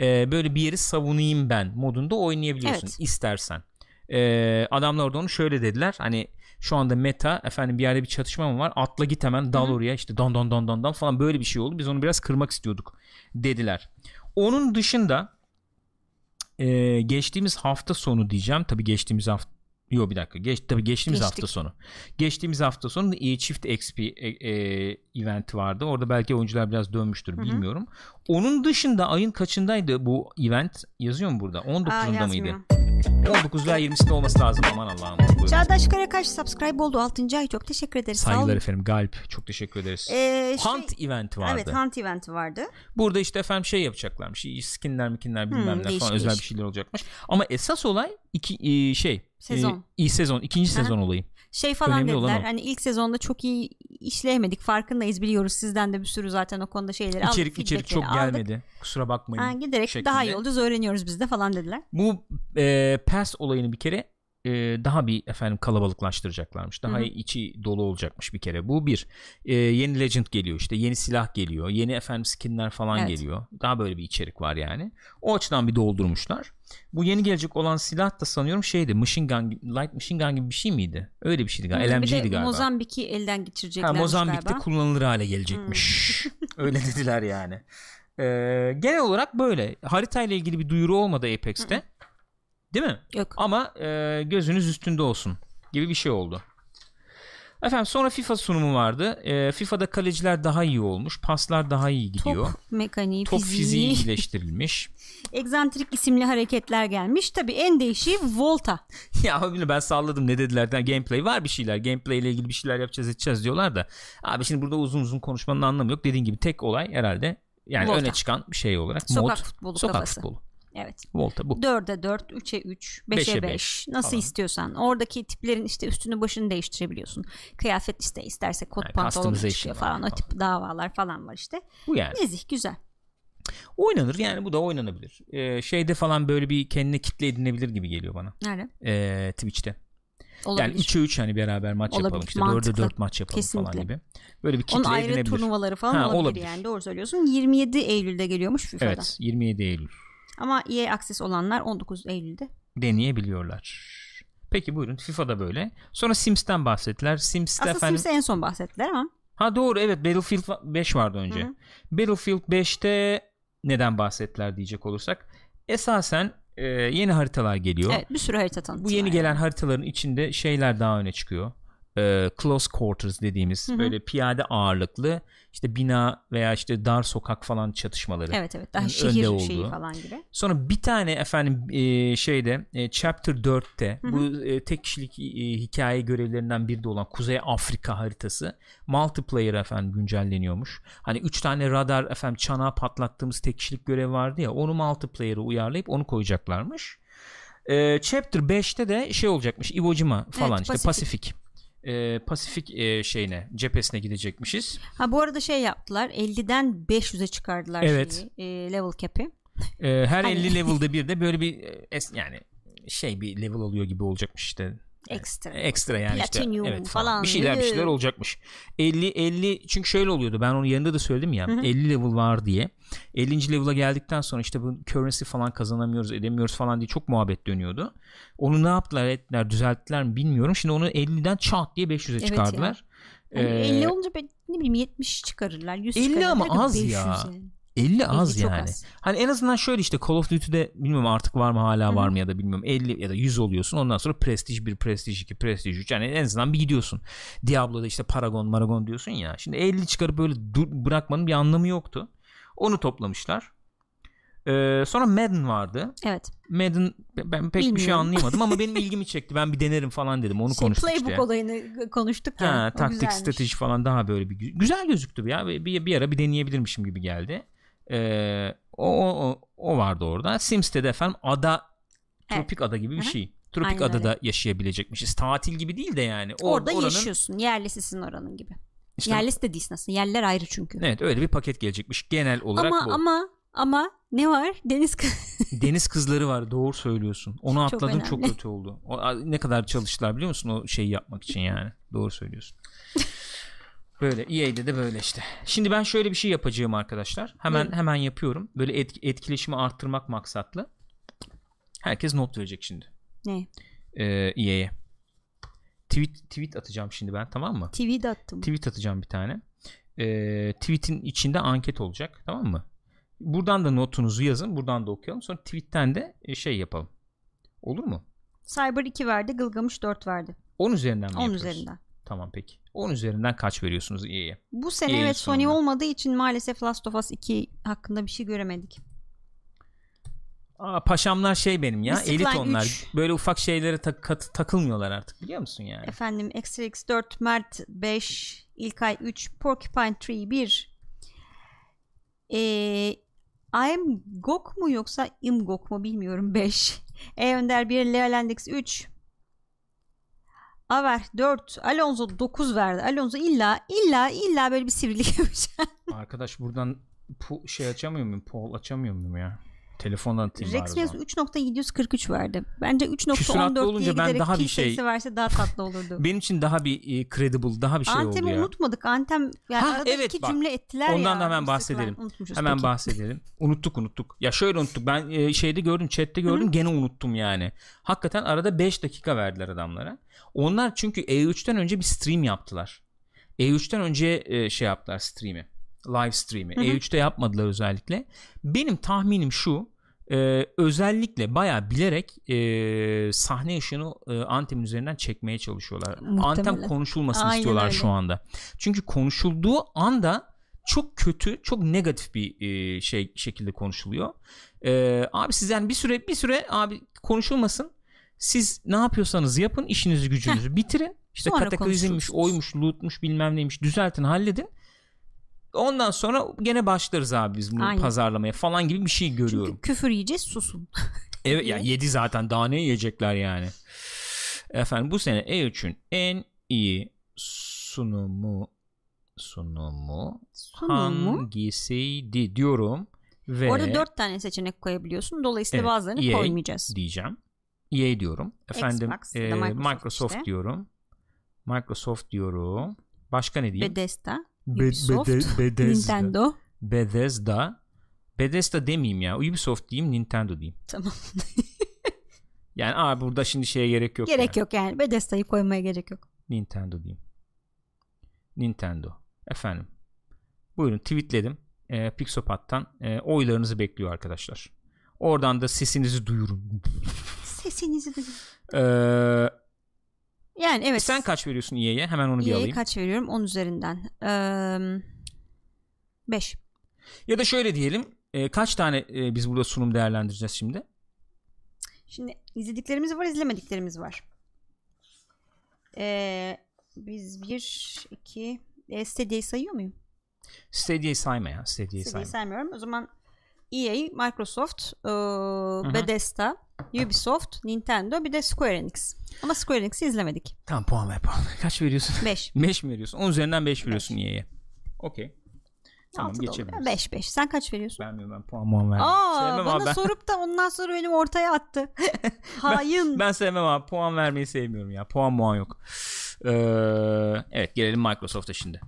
E, böyle bir yeri savunayım ben modunda oynayabiliyorsun evet. istersen. E, adamlar orada onu şöyle dediler. Hani şu anda meta efendim bir yerde bir çatışma mı var? Atla git hemen dal Hı-hı. oraya işte don don don don don falan böyle bir şey oldu. Biz onu biraz kırmak istiyorduk dediler. Onun dışında e, geçtiğimiz hafta sonu diyeceğim. Tabii geçtiğimiz hafta Yok bir dakika. Geç, tabii geçtiğimiz Geçtik. hafta sonu. Geçtiğimiz hafta sonu çift XP e, e, event vardı. Orada belki oyuncular biraz dönmüştür Hı-hı. bilmiyorum. Onun dışında ayın kaçındaydı bu event? Yazıyor mu burada? 19'unda Aa, mıydı? 19 veya 20'sinde olması lazım aman Allah'ım. Buyurun. Çağdaş Karakaş subscribe oldu 6. ay çok teşekkür ederiz. Sağ Saygılar olun. efendim Galp çok teşekkür ederiz. Ee, şey- Hunt eventi vardı. Evet Hunt eventi vardı. Burada işte efendim şey yapacaklarmış. Skinler mikinler bilmem Hmm, ne değişik, falan özel bir şeyler olacakmış. Ama esas olay iki e, şey. Sezon. E, sezon. ikinci sezon olayı. Şey falan Önemli dediler hani ilk sezonda çok iyi işleyemedik farkındayız biliyoruz sizden de bir sürü zaten o konuda şeyleri aldık. İçerik içerik çok aldık. gelmedi. Kusura bakmayın. Ha, giderek şeklinde. daha iyi olacağız öğreniyoruz biz de falan dediler. Bu e, pass olayını bir kere e, daha bir efendim kalabalıklaştıracaklarmış. Daha Hı hı. içi dolu olacakmış bir kere. Bu bir. E, yeni legend geliyor işte. Yeni silah geliyor. Yeni efendim skinler falan Evet. geliyor. Daha böyle bir içerik var yani. O açıdan bir doldurmuşlar. Bu yeni gelecek olan silah da sanıyorum şeydi. Machine gun, light machine gun gibi bir şey miydi? Öyle bir şeydi galiba. bir LMG'ydi de galiba. Mozambik'i elden Ha, geçireceklermiş Mozambik'te galiba. kullanılır hale gelecekmiş. [LAUGHS] Öyle dediler yani. Ee, genel olarak böyle. Haritayla ilgili bir duyuru olmadı Apex'te. Değil mi? Yok. Ama e, gözünüz üstünde olsun gibi bir şey oldu. Efendim sonra FIFA sunumu vardı. E, FIFA'da kaleciler daha iyi olmuş. Paslar daha iyi gidiyor. Top mekaniği, Top fiziği, fiziği [LAUGHS] iyileştirilmiş. egzantrik isimli hareketler gelmiş. Tabii en değişiği Volta. [LAUGHS] ya abi ben salladım ne dediler. Yani gameplay var bir şeyler. Gameplay ile ilgili bir şeyler yapacağız edeceğiz diyorlar da. Abi şimdi burada uzun uzun konuşmanın anlamı yok. Dediğin gibi tek olay herhalde yani Volta. öne çıkan bir şey olarak Sokak mod. futbolu Sokak kafası. futbolu. Evet. Volta bu. 4'e 4, 3'e 3, 5'e 5'e 5 beş nasıl falan. istiyorsan. Oradaki tiplerin işte üstünü başını değiştirebiliyorsun. Kıyafet işte isterse kot Yani customization çıkıyor var falan. O falan. tip davalar falan var işte. Bu yani. Nezih güzel. Oynanır yani bu da oynanabilir. Ee, şeyde falan böyle bir kendine kitle edinebilir gibi geliyor bana. Nerede? Ee, Twitch'te. Olabilir. Yani 3'e 3 hani beraber maç Olabilir, yapalım işte 4'e mantıklı. 4 maç yapalım falan Kesinlikle. gibi. Böyle bir kitle Onun ayrı turnuvaları falan Ha, olabilir, olabilir. yani doğru söylüyorsun. 27 Eylül'de geliyormuş FIFA'da. Evet 27 Eylül Ama EA Access olanlar 19 Eylül'de. deneyebiliyorlar. Peki buyurun FIFA'da böyle. Sonra Sims'ten bahsettiler. Sims'te Aslında efendim. Sims'e en son bahsettiler ama. Ha doğru evet Battlefield 5 vardı önce. Hı hı. Battlefield 5'te neden bahsettiler diyecek olursak. Esasen e, yeni haritalar geliyor. Evet bir sürü harita tanıtımı Bu yeni var gelen yani. haritaların içinde şeyler daha öne çıkıyor. Ee, close quarters dediğimiz Hı hı. böyle piyade ağırlıklı işte bina veya işte dar sokak falan çatışmaları. Evet evet daha önde şehir olduğu. şeyi falan gibi. Sonra bir tane efendim e, şeyde e, chapter 4'te Hı hı. bu e, tek kişilik e, hikaye görevlerinden biri de olan Kuzey Afrika haritası multiplayer efendim güncelleniyormuş. Hani 3 tane radar efendim çanağı patlattığımız tek kişilik görev vardı ya onu multiplayer'a uyarlayıp onu koyacaklarmış. E, chapter 5'te de şey olacakmış Iwo Jima falan Evet, işte Pasifik. Pasifik. E, Pasifik e, şeyine cephesine gidecekmişiz. Ha bu arada şey yaptılar 50'den 500'e çıkardılar Evet. şeyi, e, level cap'i. E, her Hani- 50 level'da [LAUGHS] bir de böyle bir es- yani şey bir level oluyor gibi olacakmış işte Ekstra. ekstra yani Platinum işte evet falan. bir şeyler bir şeyler olacakmış 50 50 çünkü şöyle oluyordu ben onun yanında da söyledim ya Hı hı. 50 level var diye 50. level'a geldikten sonra işte bu currency falan kazanamıyoruz edemiyoruz falan diye çok muhabbet dönüyordu onu ne yaptılar ettiler düzelttiler mi bilmiyorum şimdi onu 50'den çat diye 500'e Evet çıkardılar Hani Ee, 50 olunca ben ne bileyim 70 çıkarırlar 100 50 çıkarırlar. ama az 500 ya. yani. 50 az 50 çok yani. az. Hani en azından şöyle işte Call of Duty'de bilmiyorum artık var mı hala var mı ya da bilmiyorum 50 ya da 100 oluyorsun. Ondan sonra Prestige 1, Prestige 2, Prestige 3 yani en azından bir gidiyorsun. Diablo'da işte Paragon, Maragon diyorsun ya. Şimdi 50 çıkarıp böyle dur, bırakmanın bir anlamı yoktu. Onu toplamışlar. Ee, sonra Madden vardı. Evet. Madden ben pek bir şey Bilmiyorum. anlayamadım ama benim [LAUGHS] ilgimi çekti. Ben bir denerim falan dedim. Onu Şey, konuştuk playbook işte. olayını konuştuk ya. Ha, taktik güzelmiş. strateji falan daha böyle bir gü- güzel gözüktü ya bir, bir, bir ara bir deneyebilirmişim gibi geldi. Ee, o, o, o- vardı orada. Sims'te de efendim ada Evet. tropik ada gibi bir Aha. şey. Tropik Aynen adada yaşayabilecekmişiz. Tatil gibi değil de yani. Or- Orada oranın- yaşıyorsun. Yerlisisin oranın gibi. işte- Yerlisi de değilsin aslında. Yerler ayrı çünkü. Evet öyle bir paket gelecekmiş genel olarak ama bu. ama ama ne var? Deniz [LAUGHS] Deniz kızları var doğru söylüyorsun. Onu Çok atladım çok, önemli. kötü oldu. O, ne kadar çalıştılar biliyor musun o şeyi yapmak için yani. Doğru söylüyorsun. Böyle EA'de de böyle işte. Şimdi ben şöyle bir şey yapacağım arkadaşlar. Hemen Buyurun. hemen yapıyorum. Böyle et- etkileşimi arttırmak maksatlı. Herkes not verecek şimdi. ne? Ee, EA'ye. Tweet tweet atacağım şimdi ben tamam mı? TV'de attım. Tweet atacağım bir tane. Ee, tweet'in içinde anket olacak tamam mı? Buradan da notunuzu yazın. Buradan da okuyalım. Sonra tweet'ten de e, şey yapalım. Olur mu? Cyber 2 verdi, Gılgamış 4 verdi. 10 üzerinden mi 10 yapıyoruz? üzerinden. Tamam peki. 10 üzerinden kaç veriyorsunuz EA'ye? Bu sene İyi, evet Sony sonunda. olmadığı için maalesef Last of Us 2 hakkında bir şey göremedik. Aa, paşamlar şey benim ya Mystic elit Line onlar. 3. Böyle ufak şeylere tak- kat- takılmıyorlar artık biliyor musun yani? Efendim X 4 Mert 5 İlkay 3 Porcupine Tree 1 ee, I'm Gok mu yoksa Imgok mu bilmiyorum 5 [LAUGHS] E Önder 1 Leolendex 3 Aver 4 Alonso 9 verdi Alonso illa illa illa böyle bir sivrilik [LAUGHS] yapacak Arkadaş buradan pu- şey açamıyor muyum? Poll açamıyor muyum ya? Telefondan atayım Rex zaman. 3.743 verdi. Bence Küsuratlı 3.14 olunca ben daha bir şey- verse daha tatlı olurdu. [LAUGHS] Benim için daha bir e, credible, daha bir şey Antemi oldu ya. unutmadık. Antem yani Ha, arada evet, iki bak. cümle ettiler ya. Ondan da hemen bahsedelim. Hemen peki. bahsedelim. Unuttuk unuttuk. Ya şöyle unuttuk. Ben e, şeyde gördüm, chatte gördüm, gene unuttum yani. Hakikaten arada 5 dakika verdiler adamlara. Onlar çünkü E3'ten önce bir stream yaptılar. E3'ten önce e, şey yaptılar stream'i. Live stream'i. Hı hı. E3'te yapmadılar özellikle. Benim tahminim şu. e, özellikle bayağı bilerek e, sahne ışığını e, Antem'in üzerinden çekmeye çalışıyorlar. Muhtemelen. Antem konuşulmasını Aynen istiyorlar öyle. şu anda. Çünkü konuşulduğu anda çok kötü, çok negatif bir e, şey şekilde konuşuluyor. E, abi siz yani bir süre bir süre abi konuşulmasın. Siz ne yapıyorsanız yapın, işinizi gücünüzü bitirin. İşte Sonra kataklizmmiş, oymuş, lootmuş, bilmem neymiş düzeltin, halledin. Ondan sonra gene başlarız abi biz bunu Aynen. pazarlamaya falan gibi bir şey görüyorum. Çünkü küfür yiyeceğiz susun. [LAUGHS] Evet ya yedi zaten daha ne yiyecekler yani. Efendim bu sene E3'ün en iyi sunumu sunumu Sunumu. hangisiydi diyorum ve Orada dört tane seçenek koyabiliyorsun. Dolayısıyla Evet, bazılarını EA koymayacağız. diyeceğim. EA diyorum. Efendim Xbox e, Microsoft Microsoft, işte. diyorum. Microsoft diyorum. Başka ne diyeyim? Bethesda, Be- Ubisoft, Bede- Bethesda. Nintendo. Bethesda. Bethesda demeyeyim ya. Ubisoft diyeyim, Nintendo diyeyim. Tamam. [LAUGHS] Yani abi burada şimdi şeye gerek yok. gerek yani. yok yani. Bethesda'yı koymaya gerek yok. Nintendo diyeyim. Nintendo. Efendim. Buyurun tweetledim. E, Pixopat'tan e, oylarınızı bekliyor arkadaşlar. Oradan da sesinizi duyurun. Sesinizi duyun. E, Yani evet. sen kaç veriyorsun EA'ye? Hemen onu bir EA'ye alayım. kaç veriyorum? 10 üzerinden. 5. Ya da şöyle diyelim. e, kaç tane e, biz burada sunum değerlendireceğiz şimdi? Şimdi izlediklerimiz var, izlemediklerimiz var. Ee, biz bir, iki, e, Stadia'yı sayıyor muyum? Stadia'yı sayma ya. Stadia'yı sayma. saymıyorum. O zaman EA, Microsoft, e, Bethesda, Ubisoft, Nintendo bir de Square Enix. Ama Square Enix'i izlemedik. Tamam puan ver puan. Kaç veriyorsun? 5. 5 [LAUGHS] mi veriyorsun? 10 üzerinden 5 veriyorsun EA'ye. Okey. Tamam geçebiliriz. 5 5. Sen kaç veriyorsun? Vermiyorum ben puan muan vermiyorum. Aa, sevmem bana abi ben. sorup da ondan sonra benim ortaya attı. [LAUGHS] [LAUGHS] Hain. Ben sevmem abi. Puan vermeyi sevmiyorum ya. Puan muan yok. Ee, evet gelelim Microsoft'a şimdi.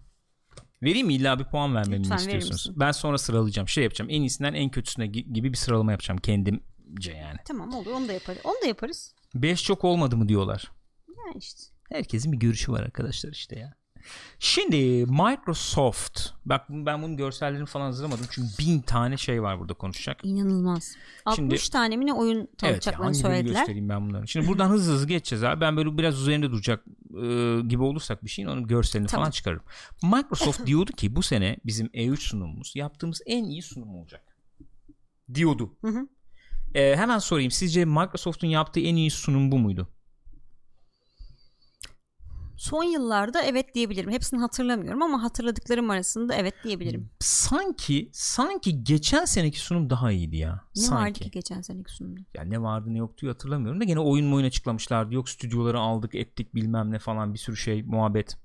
Vereyim mi? İlla bir puan vermemi Lütfen, istiyorsunuz? Ben sonra sıralayacağım. Şey yapacağım. En iyisinden en kötüsüne gi- gibi bir sıralama yapacağım kendimce yani. tamam olur onu da yaparız. Onu da yaparız. 5 çok olmadı mı diyorlar. Yani işte. Herkesin bir görüşü var arkadaşlar işte ya. Şimdi Microsoft. Bak ben bunun görsellerini falan hazırlamadım. Çünkü bin tane şey var burada konuşacak. İnanılmaz. 60 Şimdi- tane mi ne oyun Evet ya, tanıtacaklarını birini söylediler. göstereyim ben bunları. Şimdi buradan hızlı hızlı geçeceğiz abi. Ben böyle biraz üzerinde duracak e, gibi olursak bir şeyin onun görselini Tamam. falan çıkarırım. Microsoft [LAUGHS] diyordu ki bu sene bizim E3 sunumumuz yaptığımız en iyi sunum olacak. Diyordu. Hı hı. E, hemen sorayım. Sizce Microsoft'un yaptığı en iyi sunum bu muydu? Son yıllarda evet diyebilirim. Hepsini hatırlamıyorum ama hatırladıklarım arasında evet diyebilirim. Sanki sanki geçen seneki sunum daha iyiydi ya. Ne sanki. vardı ki geçen seneki sunumda? Ya ne vardı ne yoktu hatırlamıyorum da gene oyun oyun açıklamışlardı. Yok stüdyoları aldık ettik bilmem ne falan bir sürü şey muhabbet.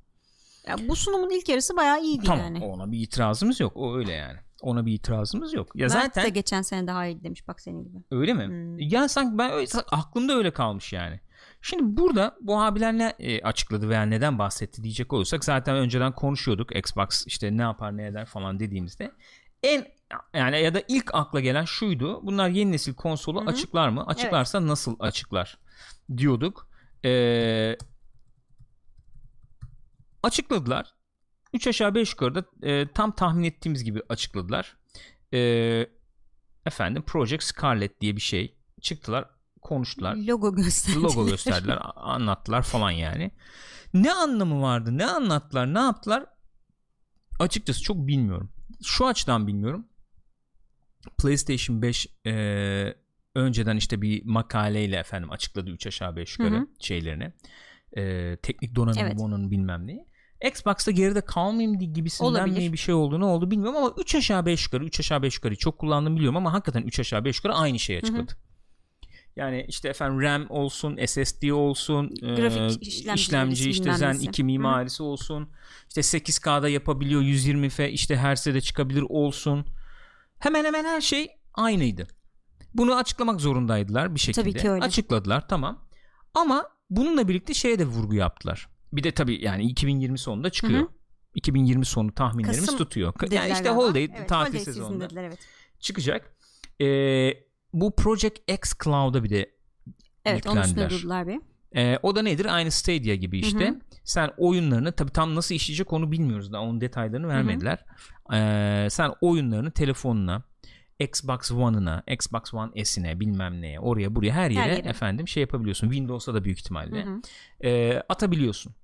Ya bu sunumun ilk yarısı bayağı iyiydi Tamam yani. ona bir itirazımız yok. O öyle yani. Ona bir itirazımız yok. Ya Mert zaten de geçen sene daha iyiydi demiş bak senin gibi. öyle mi? Hmm. Ya sanki ben öyle, aklımda öyle kalmış yani. Şimdi burada bu abiler ne e, açıkladı veya neden bahsetti diyecek olursak zaten önceden konuşuyorduk Xbox işte ne yapar ne eder falan dediğimizde en yani ya da ilk akla gelen şuydu. Bunlar yeni nesil konsolu Hı hı. açıklar mı? Açıklarsa nasıl açıklar diyorduk. Ee, açıkladılar. 3 aşağı 5 yukarıda e, tam tahmin ettiğimiz gibi açıkladılar. E, efendim Project Scarlet diye bir şey çıktılar konuştular Logo gösterdi. logo gösterdiler anlattılar falan yani ne anlamı vardı ne anlattılar ne yaptılar açıkçası çok bilmiyorum şu açıdan bilmiyorum PlayStation 5 e, önceden işte bir makaleyle efendim açıkladı 3 aşağı 5 yukarı şeylerini. Ee, teknik donanım Evet. onun bilmem neyi. Xbox'ta geride kalmayayım gibisinden Olabilir. mi bir şey oldu ne oldu bilmiyorum ama 3 aşağı 5 yukarı 3 aşağı 5 yukarı çok kullandım biliyorum ama hakikaten 3 aşağı 5 yukarı aynı şeyi açıkladı. Yani işte efendim RAM olsun, SSD olsun, Grafik e, işlemcileri, işlemci işte Zen nesi. 2 mimarisi olsun. işte 8K'da yapabiliyor, 120 F işte Hz'de de çıkabilir olsun. Hemen hemen her şey aynıydı. Bunu açıklamak zorundaydılar bir şekilde. Tabii ki öyle. Açıkladılar tamam. Ama bununla birlikte şeye de vurgu yaptılar. Bir de tabii yani 2020 sonunda çıkıyor. Hı hı. 2020 sonu tahminlerimiz Kasım tutuyor. Yani işte galiba. holiday Evet, tatil holiday sezonunda dediler, evet. çıkacak. Ee, bu Project X Cloud'a bir de Evet durdular bir. Ee, o da nedir? Aynı Stadia gibi işte. Hı hı. Sen oyunlarını tabii tam nasıl işleyecek onu bilmiyoruz daha onun detaylarını vermediler. Ee, sen oyunlarını telefonuna, Xbox One'ına, Xbox One S'ine bilmem neye, oraya buraya her yere, yere. efendim şey yapabiliyorsun. Windows'a da büyük ihtimalle. Hı hı. Ee, atabiliyorsun.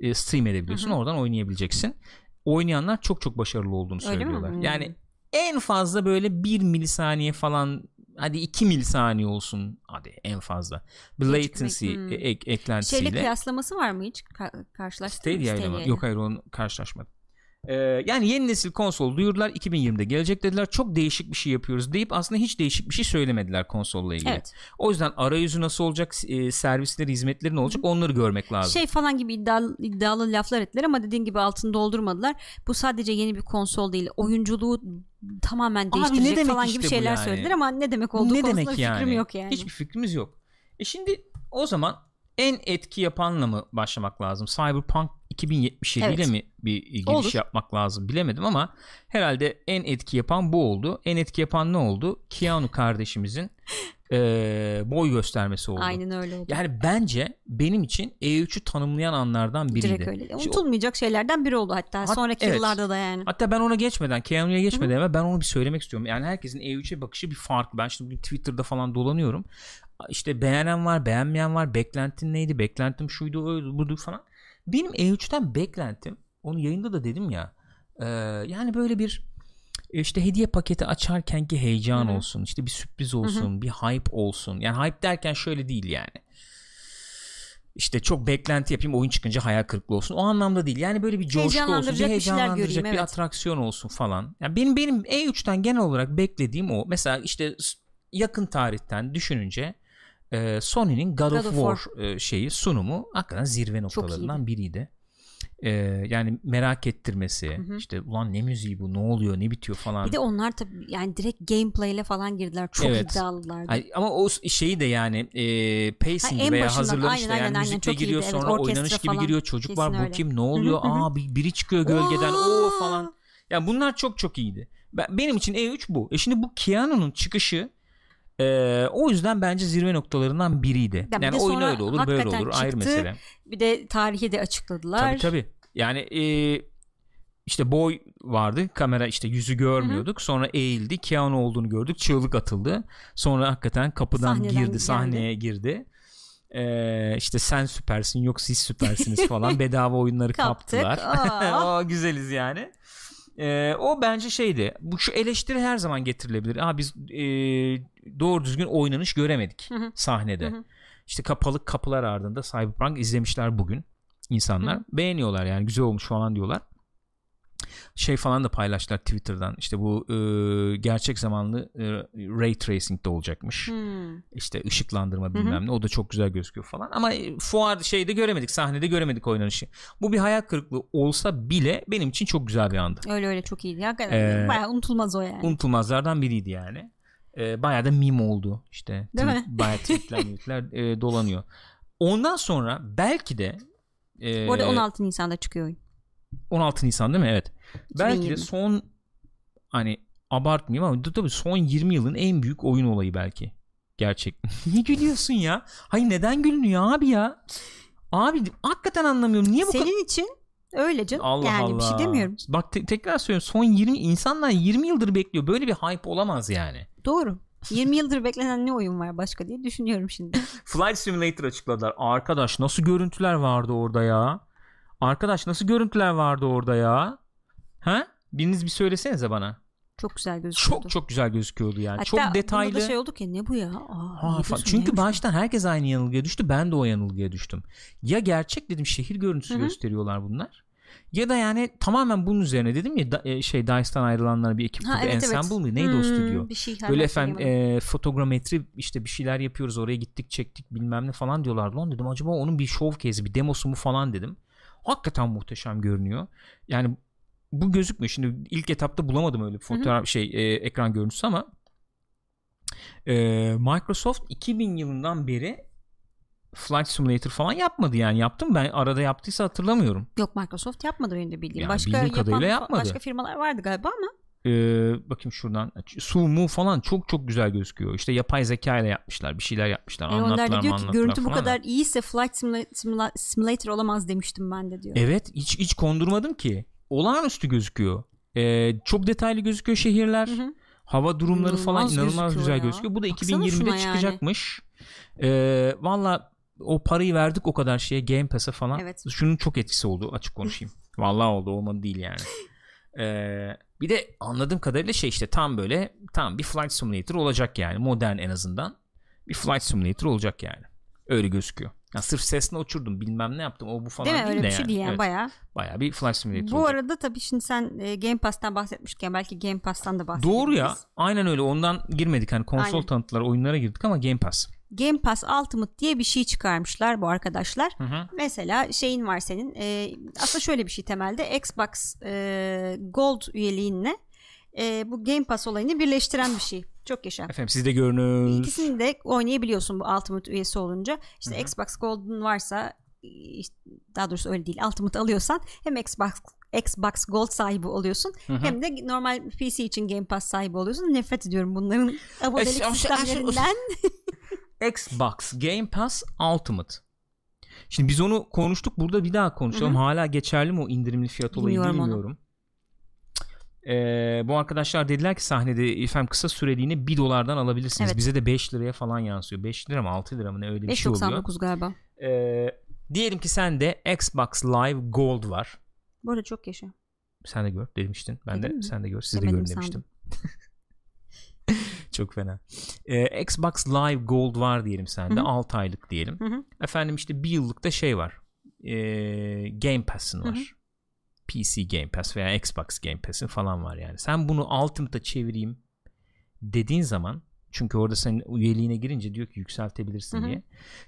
Ee, stream edebiliyorsun. Hı hı. Oradan oynayabileceksin. Oynayanlar çok çok başarılı olduğunu Öyle mi? söylüyorlar. Hmm. Yani en fazla böyle 1 milisaniye falan hadi 2 milisaniye olsun hadi en fazla. Latency hmm. e- ek- eklentisiyle. Şeyle kıyaslaması var mı hiç? Ka- karşılaştın mı? Stadia mi? Stadia ile. Yok hayır onu karşılaşmadım. Ee, yani yeni nesil konsol duyurdular 2020'de gelecek dediler çok değişik bir şey yapıyoruz deyip aslında hiç değişik bir şey söylemediler konsolla ilgili. Evet. O yüzden arayüzü nasıl olacak e, servisleri hizmetleri ne olacak onları görmek lazım. Şey falan gibi iddialı, iddialı laflar ettiler ama dediğin gibi altını doldurmadılar. Bu sadece yeni bir konsol değil. Oyunculuğu tamamen değiştirecek demek falan işte gibi şeyler yani? söylediler ama ne demek olduğu ne konusunda demek yani? fikrim yok yani. Hiçbir fikrimiz yok. E şimdi o zaman en etki yapanla mı başlamak lazım? Cyberpunk 2077 ile Evet. mi bir giriş Olur. yapmak lazım bilemedim ama herhalde en etki yapan bu oldu. En etki yapan ne oldu? Keanu kardeşimizin eee, [LAUGHS] boy göstermesi oldu. Aynen öyle oldu. Yani bence benim için E3'ü tanımlayan anlardan biriydi. Direkt öyle. Unutulmayacak şeylerden biri oldu hatta. Hat- Sonraki evet. yıllarda da yani. Hatta ben ona geçmeden, Keanu'ya geçmeden evvel ben onu bir söylemek istiyorum. Yani herkesin E3'e bakışı bir farklı. Ben şimdi bugün Twitter'da falan dolanıyorum. İşte beğenen var, beğenmeyen var. Beklentin neydi? Beklentim şuydu, oydu, buydu falan. Benim E3'ten beklentim, onu yayında da dedim ya. e, yani böyle bir işte hediye paketi açarkenki heyecan Hı hı. olsun. işte bir sürpriz olsun, bir hype olsun. Yani hype derken şöyle değil yani. İşte çok beklenti yapayım oyun çıkınca hayal kırıklığı olsun. O anlamda değil. Yani böyle bir coşku olsun, bir Heyecanlandıracak bir göreyim, bir evet. atraksiyon olsun falan. Yani benim benim E3'ten genel olarak beklediğim o. Mesela işte yakın tarihten düşününce e, Sony'nin God, God of of War e, şeyi sunumu hakikaten zirve noktalarından biriydi. E, yani merak ettirmesi, Hı hı. işte ulan ne müziği bu, ne oluyor, ne bitiyor falan. Bir de onlar tabii yani direkt gameplay ile falan girdiler. Çok Evet. iddialılardı. Ay, ama o şeyi de yani e, pacing Ha, veya hazırlanış da yani aynen, müzikle iyiydi. giriyor Evet, sonra orkestra oynanış gibi falan. giriyor çocuk Kesin var bu öyle. kim ne hı, oluyor hı hı. aa bir, biri çıkıyor gölgeden o falan yani bunlar çok çok iyiydi ben, benim için E3 bu e şimdi bu Keanu'nun çıkışı e, o yüzden bence zirve noktalarından biriydi. Ya bir yani de oyun öyle olur böyle olur ayrı çıktı. mesele. Bir de tarihi de açıkladılar. tabi tabi yani e, işte boy vardı kamera işte yüzü görmüyorduk. Sonra eğildi Keanu olduğunu gördük çığlık atıldı. Sonra hakikaten kapıdan Sahneden girdi geldi. sahneye girdi. Ee, işte sen süpersin yok siz süpersiniz [LAUGHS] falan bedava oyunları kaptılar. [LAUGHS] Aa. o güzeliz yani Ee, o bence şeydi bu şu eleştiri her zaman getirilebilir. Aa, biz e, doğru düzgün oynanış göremedik sahnede. İşte kapalı kapılar ardında Cyberpunk izlemişler bugün insanlar. Beğeniyorlar yani güzel olmuş falan diyorlar şey falan da paylaştılar Twitter'dan işte bu e, gerçek zamanlı e, ray tracing de olacakmış Hmm. işte ışıklandırma bilmem ne o da çok güzel gözüküyor falan ama e, fuar şeyde göremedik sahnede göremedik oynanışı bu bir hayal kırıklığı olsa bile benim için çok güzel bir andı Öyle öyle çok iyiydi. Hakikaten Ee, bayağı unutulmaz o yani. unutulmazlardan biriydi yani e, bayağı da meme oldu işte Değil Tweet- mi? bayağı tweetler tweetler e, dolanıyor ondan sonra belki de e, Bu arada 16 Nisan'da çıkıyor oyun. 16 Nisan değil mi? Evet. Belki de 2020. son hani abartmayayım ama tabii son 20 yılın en büyük oyun olayı belki. Gerçek. [LAUGHS] Niye gülüyorsun ya? Hayır neden gülünüyor abi ya? Abi hakikaten anlamıyorum. Niye bu kadar Senin için öyle canım. Allah yani Allah. bir şey demiyorum. Bak te- tekrar söylüyorum. Son 20 insanlar 20 yıldır bekliyor. Böyle bir hype olamaz yani. Doğru. 20 yıldır beklenen ne oyun var başka diye düşünüyorum şimdi. [LAUGHS] Flight Simulator açıkladılar. Arkadaş nasıl görüntüler vardı orada ya? Arkadaş nasıl görüntüler vardı orada ya? Ha? Biriniz bir söylesenize bana. Çok güzel gözüküyordu. Çok çok güzel gözüküyordu yani. Hatta çok detaylı. da şey oldu ki ne bu ya? Aa, Ha, fa- çünkü baştan herkes aynı yanılgıya düştü. Ben de o yanılgıya düştüm. Ya gerçek dedim şehir görüntüsü Hı hı. gösteriyorlar bunlar. Ya da yani tamamen bunun üzerine dedim ya da- e, şey Dice'dan ayrılanlar bir ekip Ha, evet, evet. Ensemble mi? Neydi o Hmm, stüdyo? Bir şey Böyle efendim e, fotogrametri işte bir şeyler yapıyoruz oraya gittik çektik bilmem ne falan diyorlardı lan dedim acaba onun bir showcase'i bir demosu mu falan dedim. Hakikaten muhteşem görünüyor. Yani bu gözükmüyor. Şimdi ilk etapta bulamadım öyle bir fotoğraf şey e, ekran görüntüsü ama e, Microsoft 2000 yılından beri Flight Simulator falan yapmadı yani. Yaptım ben arada yaptıysa hatırlamıyorum. Yok Microsoft yapmadı benim de bildiğim. Yani başka bildiğim kadarıyla yapan yapmadı. başka firmalar vardı galiba ama Ee, bakayım şuradan Sumu falan çok çok güzel gözüküyor. İşte yapay zeka ile yapmışlar. Bir şeyler yapmışlar. e, onlar Anlattılar da mı diyor ki görüntü bu falan kadar ama. iyiyse Flight Simula- Simula- Simulator olamaz demiştim ben de diyor. Evet hiç, hiç kondurmadım ki. Olağanüstü gözüküyor. Ee, çok detaylı gözüküyor şehirler. Hı hı. Hava durumları falan İnanılmaz inanılmaz gözüküyor güzel ya. gözüküyor. Bu da Baksana 2020'de şuna yani. çıkacakmış. Ee, Valla o parayı verdik o kadar şeye Game Pass'e falan. Evet. Şunun çok etkisi oldu açık konuşayım. Vallahi oldu olmadı değil yani. [LAUGHS] Ee, bir de anladığım kadarıyla şey işte tam böyle tam bir Flight Simulator olacak yani. Modern en azından. Bir Flight Simulator olacak yani. Öyle gözüküyor. Ya sırf sesle uçurdum bilmem ne yaptım o bu falan Değil mi? Öyle de bir şey değil yani Evet, bayağı. bayağı bir Flight Simulator Bu olacak. arada tabii şimdi sen e, Game Pass'tan bahsetmişken belki Game Pass'tan da bahsedebiliriz. Doğru ya. Aynen öyle. Ondan girmedik. Hani konsol Aynen. tanıttılar, oyunlara girdik ama Game Pass. Game Pass Ultimate diye bir şey çıkarmışlar bu arkadaşlar. Hı hı. Mesela şeyin var senin. e, aslında şöyle bir şey temelde Xbox e, Gold üyeliğinle e, bu Game Pass olayını birleştiren bir şey. Çok yaşa. Efendim siz de görünüz. İkisini de oynayabiliyorsun bu Ultimate üyesi olunca. İşte Hı hı. Xbox Gold'un varsa daha doğrusu öyle değil. Ultimate alıyorsan hem Xbox Xbox Gold sahibi oluyorsun Hı hı. hem de normal PC için Game Pass sahibi oluyorsun. Nefret ediyorum bunların abonelik sistemlerinden. Xbox Game Pass Ultimate. Şimdi biz onu konuştuk. Burada bir daha konuşalım. Hı Hala geçerli mi o indirimli fiyat olayı Bilmiyorum onu. Ee, bu arkadaşlar dediler ki sahnede efendim kısa süreliğine 1 dolardan alabilirsiniz. Evet. Bize de 5 liraya falan yansıyor. 5 lira mı 6 lira mı ne öyle bir şey oluyor. 5.99 galiba. Ee, diyelim ki sende Xbox Live Gold var. Bu arada çok yaşa. Sen de gör demiştin. Ben Dedim de mi? sen de gör. Siz de Demedim görün sandım. demiştim. [LAUGHS] Çok fena. Ee, Xbox Live Gold var diyelim sende. Hı hı. 6 aylık diyelim. Hı hı. Efendim işte bir yıllık da şey var. Ee, Game Pass'ın var. PC Game Pass veya Xbox Game Pass'ın falan var yani. Sen bunu Ultimate'a çevireyim dediğin zaman çünkü orada senin üyeliğine girince diyor ki yükseltebilirsin Hı hı. diye.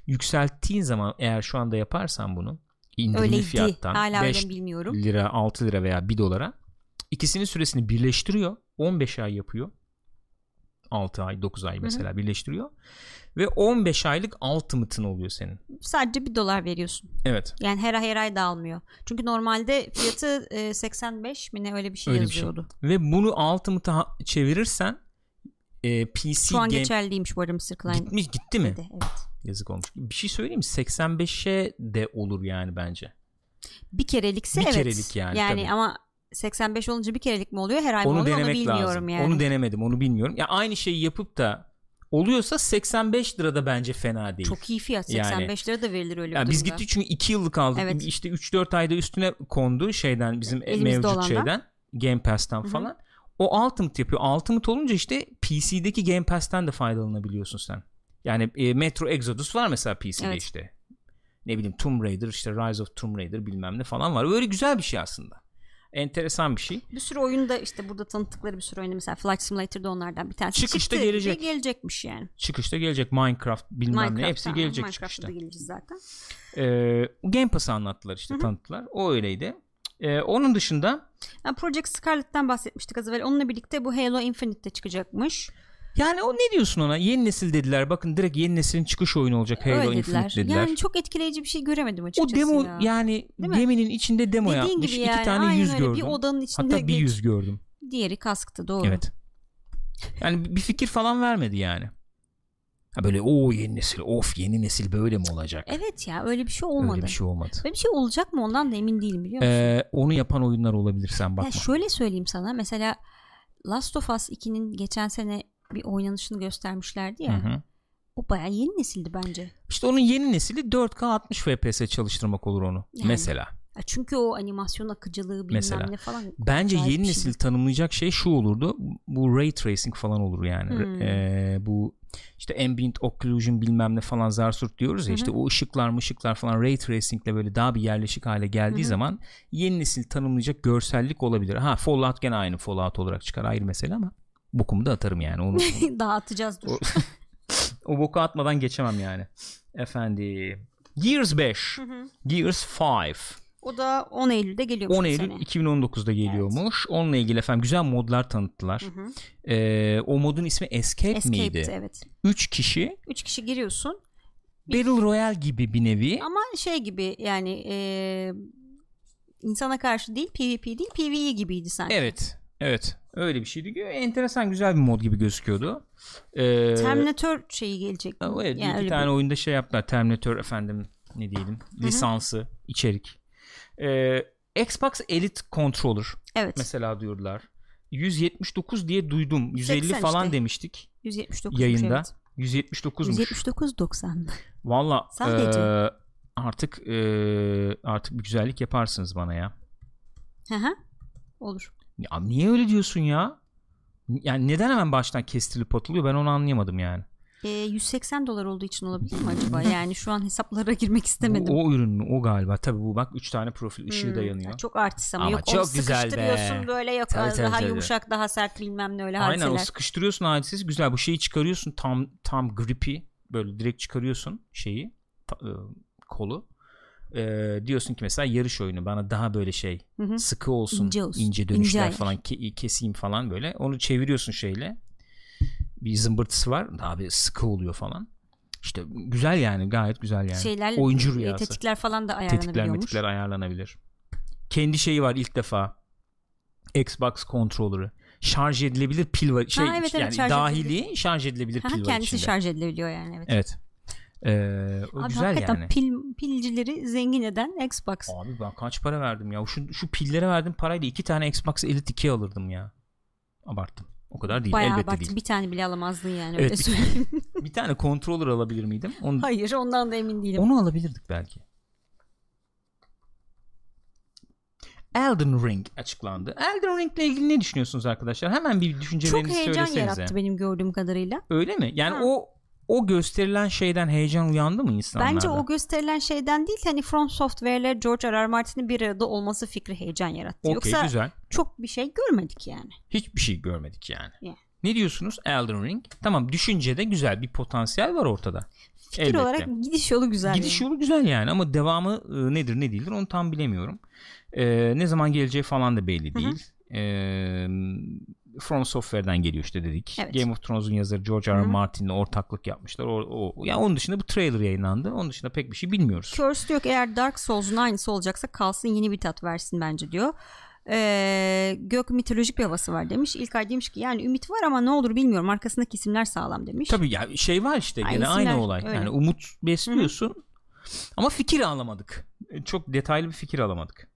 Yükselttiğin zaman eğer şu anda yaparsan bunu indirimli Öyleydi. fiyattan Hala 5 öyle mi bilmiyorum. lira 6 lira veya 1 dolara ikisinin süresini birleştiriyor 15 ay yapıyor 6 ay 9 ay mesela birleştiriyor ve 15 aylık ultimate'ın oluyor senin Sadece bir dolar veriyorsun. evet Yani her ay her ay dağılmıyor. Çünkü normalde fiyatı e, 85 mi ne öyle bir şey Öyle bir şey. yazıyordu. ve bunu ultimate'a çevirirsen e, PC Şu an Game geçerli değilmiş bu arada Mr. Klein. gitmiş gitti mi dedi, Evet. yazık olmuş bir şey söyleyeyim mi 85'e de olur yani bence Bir kerelikse Bir evet. kerelik yani, tabii. ama 85 olunca bir kerelik mi oluyor her ay mı onu oluyor onu bilmiyorum lazım yani. onu denemedim onu bilmiyorum ya aynı şeyi yapıp da oluyorsa 85 lira da bence fena değil Çok iyi fiyat Yani- 85 lira da verilir öyle bir biz durumda. gittik çünkü 2 yıllık aldık. Evet. İşte 3-4 ayda üstüne kondu şeyden bizim Elimizde mevcut olandan. şeyden Game Pass'tan Hı hı. falan. O Ultimate yapıyor. Ultimate olunca işte PC'deki Game Pass'ten de faydalanabiliyorsun sen. Yani e, Metro Exodus var mesela PC'de Evet. işte. Ne bileyim Tomb Raider işte Rise of Tomb Raider bilmem ne falan var. Öyle güzel bir şey aslında. Enteresan bir şey. Bir sürü oyunda işte burada tanıttıkları bir sürü oyunda mesela Flight Simulator'da onlardan bir tanesi Çıkışta çıktı. gelecek. Gelecekmiş yani. Çıkışta gelecek Minecraft bilmem ne Minecraft, hepsi tamam, gelecek Minecraft'ta çıkışta. da geleceğiz zaten. Ee, Game Pass'ı anlattılar işte Hı hı. tanıttılar. O öyleydi. Ee, onun dışında Yani Project Scarlet'ten bahsetmiştik az evvel. Onunla birlikte bu Halo Infinite'de çıkacakmış. Yani o ne diyorsun ona? Yeni nesil dediler. Bakın direkt yeni neslin çıkış oyunu olacak Halo Öyle Infinite dediler. dediler. Yani çok etkileyici bir şey göremedim o açıkçası demo ya. yani Değil mi? geminin içinde demo Dediğin yapmış. gibi İki yani. tane Aynen yüz öyle. gördüm. Bir odanın içinde Hatta bir geç- yüz gördüm. Diğeri kasktı doğru. Evet. Yani bir fikir falan vermedi yani. Ha böyle o yeni nesil of yeni nesil böyle mi olacak? Evet ya öyle bir şey olmadı. Öyle bir şey olmadı. Böyle bir şey olacak mı ondan da emin değilim biliyor musun? Ee, onu yapan oyunlar olabilir sen bakma. Ya şöyle söyleyeyim sana mesela Last of Us 2'nin geçen sene bir oynanışını göstermişlerdi ya. Hı hı. O bayağı yeni nesildi bence. İşte onun yeni nesili 4K 60 FPS çalıştırmak olur onu. Yani. Mesela. Çünkü o animasyon akıcılığı bilmem Mesela. ne falan. Bence yeni bir nesil şey. tanımlayacak şey şu olurdu. Bu ray tracing falan olur yani. Hmm. Ee, bu işte ambient occlusion bilmem ne falan zarsurt diyoruz ya Hı hı. işte o ışıklar ışıklar falan ray tracingle böyle daha bir yerleşik hale geldiği Hı hı. zaman yeni nesil tanımlayacak görsellik olabilir. Ha Fallout gene aynı Fallout olarak çıkar ayrı mesele ama bokumu da atarım yani onu. [LAUGHS] Dağıtacağız dur. O- [LAUGHS] o boku atmadan geçemem yani. Efendim. Gears 5. Hı hı. Gears 5. o da 10 Eylül'de geliyormuş 10 bu Eylül sene. 2019'da geliyormuş. Onunla ilgili efendim güzel modlar tanıttılar. Hı hı. Ee, o modun ismi Escape, Escape'ti miydi? evet. 3 kişi 3 kişi giriyorsun Battle Royale gibi bir nevi. ama şey gibi yani e, insana karşı değil PvP değil PvE gibiydi sanki. Evet. Evet. Öyle bir şeydi. Enteresan güzel bir mod gibi gözüküyordu. Ee, Terminator şeyi gelecek. evet, bir Yani iki tane bir- oyunda şey yaptılar. Terminator efendim ne diyelim lisansı, içerik. Ee, Xbox Elite Controller Evet. mesela diyorlar. 179 diye duydum. 150 80 falan işte. demiştik 179 yayında. Evet. 179'muş. 179 90. Valla eee, artık eee, artık bir güzellik yaparsınız bana ya. Hı hı. Olur. Ya niye öyle diyorsun ya? Yani neden hemen baştan kestirip atılıyor ben onu anlayamadım yani. E, 180 dolar olduğu için olabilir mi acaba? [LAUGHS] Yani şu an hesaplara girmek istemedim. O, o ürün mü? O galiba. Tabii bu bak 3 tane profil ışığı da Hmm, yanıyor. Çok artist ama, Ama yok çok onu güzel be. sıkıştırıyorsun böyle yok Tabii, tabii, daha tabii. yumuşak daha sert bilmem ne öyle Aynen o hadiseler. sıkıştırıyorsun hadisesi güzel. Bu şeyi çıkarıyorsun tam tam grippy böyle direkt çıkarıyorsun şeyi ta- e, kolu. E, diyorsun ki mesela yarış oyunu bana daha böyle şey Hı hı. sıkı olsun, İnce olsun. ince İnce dönüşler ayar. falan ke- keseyim falan böyle. Onu çeviriyorsun şeyle. Bir zımbırtısı var. Daha bir sıkı oluyor falan. İşte güzel yani gayet güzel yani. Şeyler Oyuncu e, rüyası. tetikler falan da Tetikler ayarlanabiliyormuş. metikler ayarlanabilir. Kendi şeyi var ilk defa. Xbox controller'ı. Şarj edilebilir pil var. Şey, evet, evet, yani şarj dahili şarj edilebilir Ha, pil var kendisi içinde. şarj edilebiliyor yani evet. Evet. Ee, o Abi güzel hakikaten yani. pil, pilcileri zengin eden Xbox. Abi ben kaç para verdim ya? Şu, şu pillere verdim parayla iki tane Xbox Elite 2 alırdım ya. Abarttım. O kadar değil. Bayağı Elbette abartı. değil. Bir tane bile alamazdın yani Evet, öyle söyleyeyim. Bir tane controller alabilir miydim? Onu, Hayır ondan da emin değilim. onu alabilirdik belki. Elden Ring açıklandı. Elden Ring ile ilgili ne düşünüyorsunuz arkadaşlar? Hemen bir Çok düşüncelerinizi heyecan söylesenize. yarattı benim gördüğüm kadarıyla. Öyle mi? Yani Ha. o o gösterilen şeyden heyecan uyandı mı insanlarda? Bence o gösterilen şeyden değil hani From Software'le George R. R. Martin'in bir arada olması fikri heyecan yarattı. Okey Yoksa güzel. çok bir şey görmedik yani. Hiçbir şey görmedik yani. Yeah. Ne diyorsunuz Elden Ring? Tamam düşüncede güzel bir potansiyel var ortada. Fikir Elbette. olarak gidiş yolu güzel. Gidiş yani. yolu güzel yani ama devamı e, nedir ne değildir onu tam bilemiyorum. E, ne zaman geleceği falan da belli değil. E, From Software'den geliyor işte dedik. Evet. Game of Thrones'un yazarı George R. R. Martin'le ortaklık yapmışlar. O, o, ya onun dışında bu trailer yayınlandı. Onun dışında pek bir şey bilmiyoruz. Curse ki eğer Dark Souls'un aynısı olacaksa kalsın yeni bir tat versin bence diyor. Ee, gök mitolojik bir havası var demiş. İlkay demiş ki yani ümit var ama ne olur bilmiyorum. Arkasındaki isimler sağlam demiş. Tabii ya şey var işte Aynı gene isimler, aynı olay. öyle. Yani umut besliyorsun ama fikir alamadık. Çok detaylı bir fikir alamadık.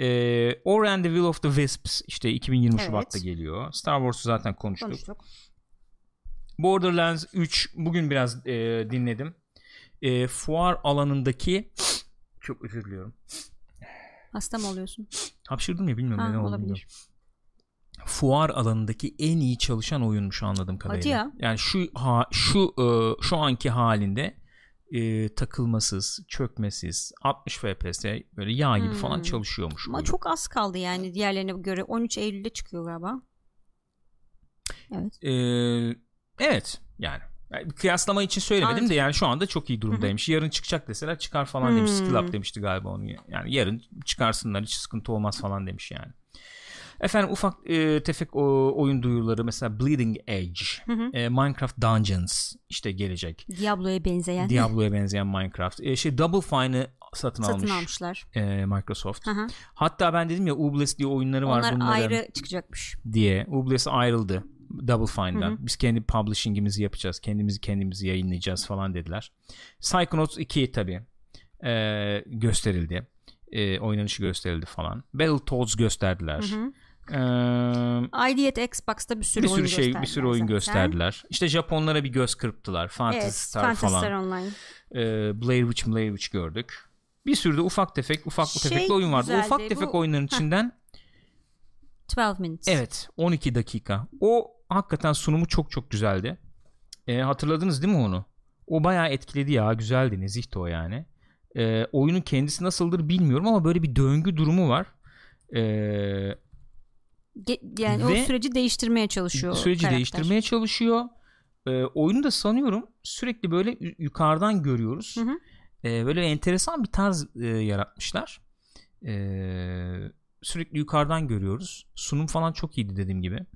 Ee, Ori and the Will of the Wisps işte 2020 Evet. Şubat'ta geliyor. Star Wars'u zaten konuştuk. Konuştuk. Borderlands 3 bugün biraz e, dinledim. E, fuar alanındaki çok özür diliyorum. Hasta mı oluyorsun? Hapşırdım ya bilmiyorum Ha, oldu olabilir. bilmiyorum. Fuar alanındaki en iyi çalışan oyunmuş anladığım kadarıyla. ya. Yani şu ha, şu e, şu anki halinde e, takılmasız, çökmesiz, 60 FPS böyle yağ gibi falan Hmm. çalışıyormuş. Ama oyun. çok az kaldı yani diğerlerine göre. 13 Eylül'de çıkıyor galiba. Evet. E, evet yani. Kıyaslama için söylemedim Anladım. de yani şu anda çok iyi durumdaymış. Yarın çıkacak deseler çıkar falan demiş. Hmm. Skill Up demişti galiba onu. Yani yarın çıkarsınlar hiç sıkıntı olmaz falan demiş yani. Efendim ufak e, tefek o, oyun duyuruları mesela Bleeding Edge, Hı hı. e, Minecraft Dungeons işte gelecek. Diablo'ya benzeyen. Diablo'ya [LAUGHS] benzeyen Minecraft. E, şey Double Fine'ı satın, satın almış almışlar. e, Microsoft. Hı hı. Hatta ben dedim ya Ubless diye oyunları var Onlar ayrı çıkacakmış. diye. Ubless ayrıldı Double Fine'dan. Hı hı. Biz kendi publishing'imizi yapacağız. Kendimizi kendimizi yayınlayacağız falan dediler. Psychonauts 2 tabii e, gösterildi. E, oynanışı gösterildi falan. Battletoads gösterdiler. Hı hı. E, ID at Xbox'ta bir sürü, bir sürü oyun şey, bir sürü oyun zaten. gösterdiler. İşte Japonlara bir göz kırptılar. Phantasy Evet, Star Phantasy falan. Star Online. E, Blair Witch, Blair Witch gördük. Bir sürü de ufak tefek ufak Şey tefek oyun vardı. Güzeldi, ufak tefek bu- oyunların içinden 12 minutes. evet 12 dakika. O hakikaten sunumu çok çok güzeldi. E, hatırladınız değil mi onu? O bayağı etkiledi ya. Güzeldi. Nezihti o yani. E, oyunun kendisi nasıldır bilmiyorum ama böyle bir döngü durumu var. E, Ge- yani Ve o süreci değiştirmeye çalışıyor. süreci karakter. değiştirmeye çalışıyor. E, oyunu da sanıyorum sürekli böyle yu- yukarıdan görüyoruz. Hı hı. E, böyle enteresan bir tarz e, yaratmışlar. E, sürekli yukarıdan görüyoruz. Sunum falan çok iyiydi dediğim gibi.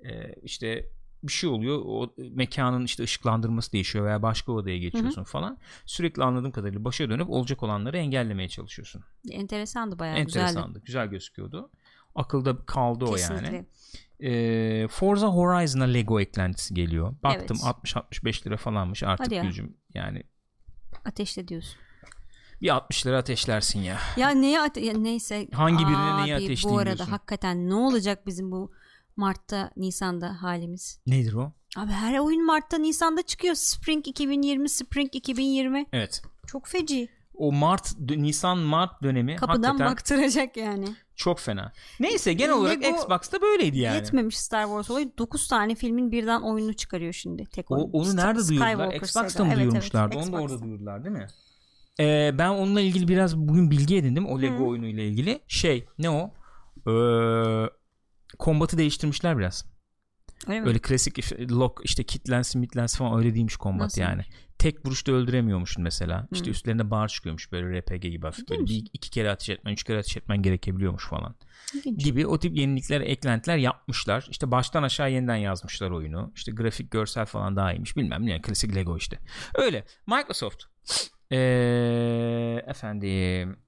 E, işte bir şey oluyor. O mekanın işte ışıklandırması değişiyor veya başka odaya geçiyorsun falan. Sürekli anladığım kadarıyla başa dönüp olacak olanları engellemeye çalışıyorsun. Enteresandı bayağı güzeldi. Enteresandı. Güzel gözüküyordu. Akılda kaldı o yani. Ee, Forza Horizon'a Lego eklentisi geliyor. Baktım Evet. 60-65 lira falanmış artık ya. gücüm. Yani Ateşle diyorsun. bir 60 lira ateşlersin ya. Ya neye ate- ya neyse. Hangi birine Abi, neyi Bu arada diyorsun? hakikaten ne olacak bizim bu Mart'ta Nisan'da halimiz? Nedir o? Abi her oyun Mart'ta Nisan'da çıkıyor. Spring 2020, Spring 2020. Evet. Çok feci. O Mart, Nisan Mart dönemi Kapıdan baktıracak yani. Çok fena. Neyse genel olarak Lego Xbox'ta böyleydi yani. Yetmemiş Star Wars olayı 9 tane filmin birden oyununu çıkarıyor şimdi tek O, oyun. onu Star- nerede duyurdular? Xbox'ta mı Evet, evet, duyurmuşlardı? onu da orada Xbox'ta. duyurdular değil mi? Ee, ben onunla ilgili biraz bugün bilgi edindim. O Lego oyunuyla ilgili. Şey ne o? Ee, kombatı değiştirmişler biraz. Öyle mi? Klasik işte, lock işte kitlensin mitlensin falan öyle değilmiş kombat Nasıl? yani. Tek vuruşta öldüremiyormuşsun mesela. İşte Hı. üstlerine bar çıkıyormuş böyle RPG gibi hafif. Böyle bir, iki kere ateş etmen, üç kere ateş etmen gerekebiliyormuş falan. İlginç. Gibi o tip yenilikler, eklentiler yapmışlar. İşte baştan aşağı yeniden yazmışlar oyunu. İşte grafik, görsel falan daha iyiymiş. Bilmem ne klasik Lego işte. Öyle. Microsoft. Ee, efendim.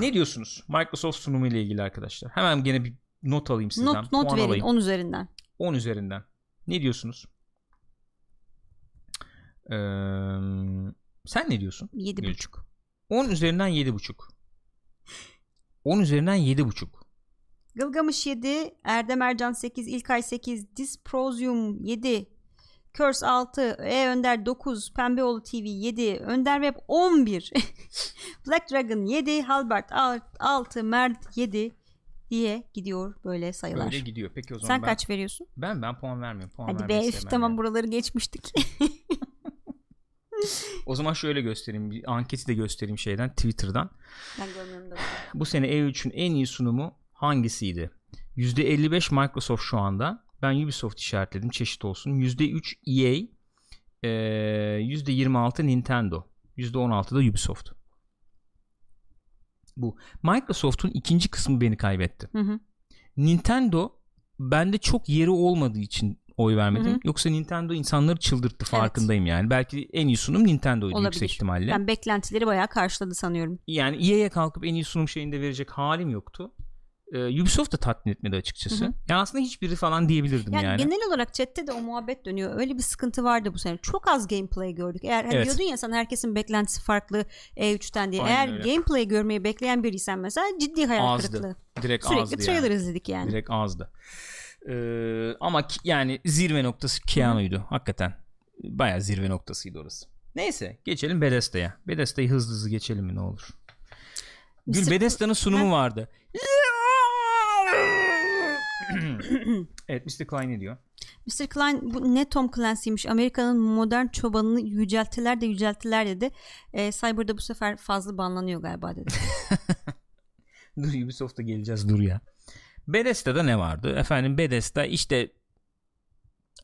Ne diyorsunuz? Microsoft sunumu ile ilgili arkadaşlar. Hemen gene bir not alayım sizden. Not, not puan verin alayım. 10 üzerinden. 10 üzerinden. Ne diyorsunuz? Ee, sen ne diyorsun? 7.5. 10 üzerinden 7.5. 10 üzerinden 7.5. Gılgamış 7, Erdem Ercan 8, İlkay 8, Disprosium 7, Curse 6, E Önder 9, Pembeoğlu TV 7, Önder Web 11, [LAUGHS] Black Dragon 7, Halbert 6, Mert 7 diye gidiyor böyle sayılar. Böyle gidiyor. Peki o zaman Sen ben, kaç veriyorsun? ben ben puan vermiyorum. Puan Hadi be üf, tamam yani. buraları geçmiştik. [LAUGHS] O zaman şöyle göstereyim. Bir anketi de göstereyim şeyden Twitter'dan. ben görmüyorum da. Bu sene E3'ün en iyi sunumu hangisiydi? %55 Microsoft şu anda. Ben Ubisoft işaretledim çeşit olsun. %3 EA, e, %26 Nintendo, %16 da Ubisoft. Bu Microsoft'un ikinci kısmı beni kaybetti. Hı hı. Nintendo bende çok yeri olmadığı için oy vermedim. Hı hı. Yoksa Nintendo insanları çıldırttı farkındayım yani. Belki en iyi sunum Nintendo'ydu Olabilir. yüksek ihtimalle. Ben beklentileri bayağı karşıladı sanıyorum. Yani EA'ye kalkıp en iyi sunum şeyinde verecek halim yoktu. Ee, Ubisoft da tatmin etmedi açıkçası. Hı hı. Ya aslında hiçbiri falan diyebilirdim Yani, yani. genel olarak chatte de o muhabbet dönüyor. Öyle bir sıkıntı vardı bu sene. Çok az gameplay gördük. Eğer hani Evet. diyordun ya sen herkesin beklentisi farklı E3'ten diye. Aynen Eğer öyle. gameplay görmeyi bekleyen biriysen mesela ciddi hayal Azdı. kırıklığı. Direkt Sürekli azdı trailer yani. izledik yani. Direkt azdı. Ee, ama ki- yani zirve noktası Keanu'ydu. Hakikaten. Baya zirve noktasıydı orası. Neyse geçelim Bethesda'ya. Bethesda'yı hızlı hızlı geçelim mi ne olur. Gül. Bethesda'nın sunumu vardı. Evet Mr. Klein ne diyor? Mr. Klein bu ne Tom Clancy'ymiş. Amerika'nın modern çobanını yücelttiler de yücelttiler dedi. Ee, Cyber'da bu sefer fazla banlanıyor galiba dedi. [LAUGHS] Dur Ubisoft'a geleceğiz dur ya. Bethesda'da ne vardı? Efendim Bethesda işte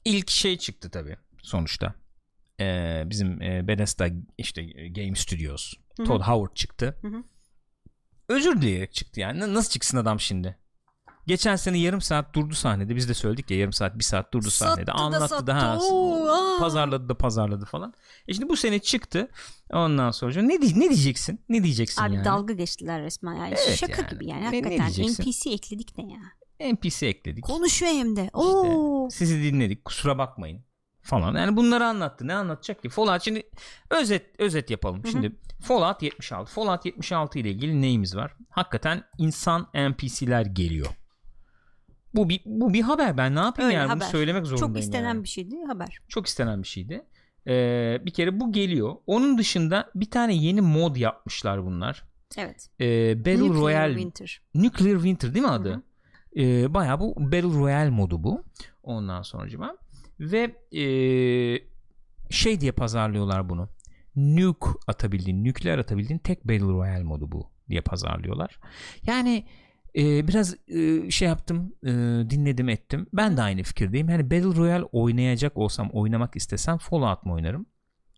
ilk şey çıktı tabii sonuçta. Ee, bizim e, Bethesda işte e, Game Studios. Hı hı. Todd Howard çıktı. Hı hı. Özür dileyerek çıktı yani. Nasıl çıksın adam şimdi? Geçen sene yarım saat durdu sahnede. Biz de söyledik ya yarım saat bir saat durdu sahnede. Sattı da Anlattı sattı. da ha, Oo, pazarladı da pazarladı falan. E şimdi bu sene çıktı. Ondan sonra ne, ne diyeceksin? Ne diyeceksin Abi yani? dalga geçtiler resmen yani. Evet Şaka yani. gibi yani. Ne- ne Hakikaten diyeceksin? NPC ekledik ne ya? NPC ekledik. Konuşuyor hem de. Oo. Sizi dinledik kusura bakmayın falan. Yani bunları anlattı. Ne anlatacak ki? Fallout şimdi özet özet yapalım. Hı hı. Şimdi Fallout 76. Fallout 76 ile ilgili neyimiz var? Hakikaten insan NPC'ler geliyor. Bu bir bu bir haber. Ben ne yapayım Öyle yani haber. bunu söylemek zorundayım. Çok istenen yani. bir şeydi haber. Çok istenen bir şeydi. Ee, bir kere bu geliyor. Onun dışında bir tane yeni mod yapmışlar bunlar. Evet. Ee, Battle Nuclear Royale Winter. Nuclear Winter değil mi adı? Hı hı. Ee, bayağı bu Battle Royale modu bu. Ondan sonracıma. Ve ee, şey diye pazarlıyorlar bunu. Nuke atabildiğin, nükleer atabildiğin tek Battle Royale modu bu diye pazarlıyorlar. Yani ee, biraz ee, şey yaptım, ee, dinledim ettim. Ben de aynı fikirdeyim. Hani Battle Royale oynayacak olsam, oynamak istesem Fallout mı oynarım?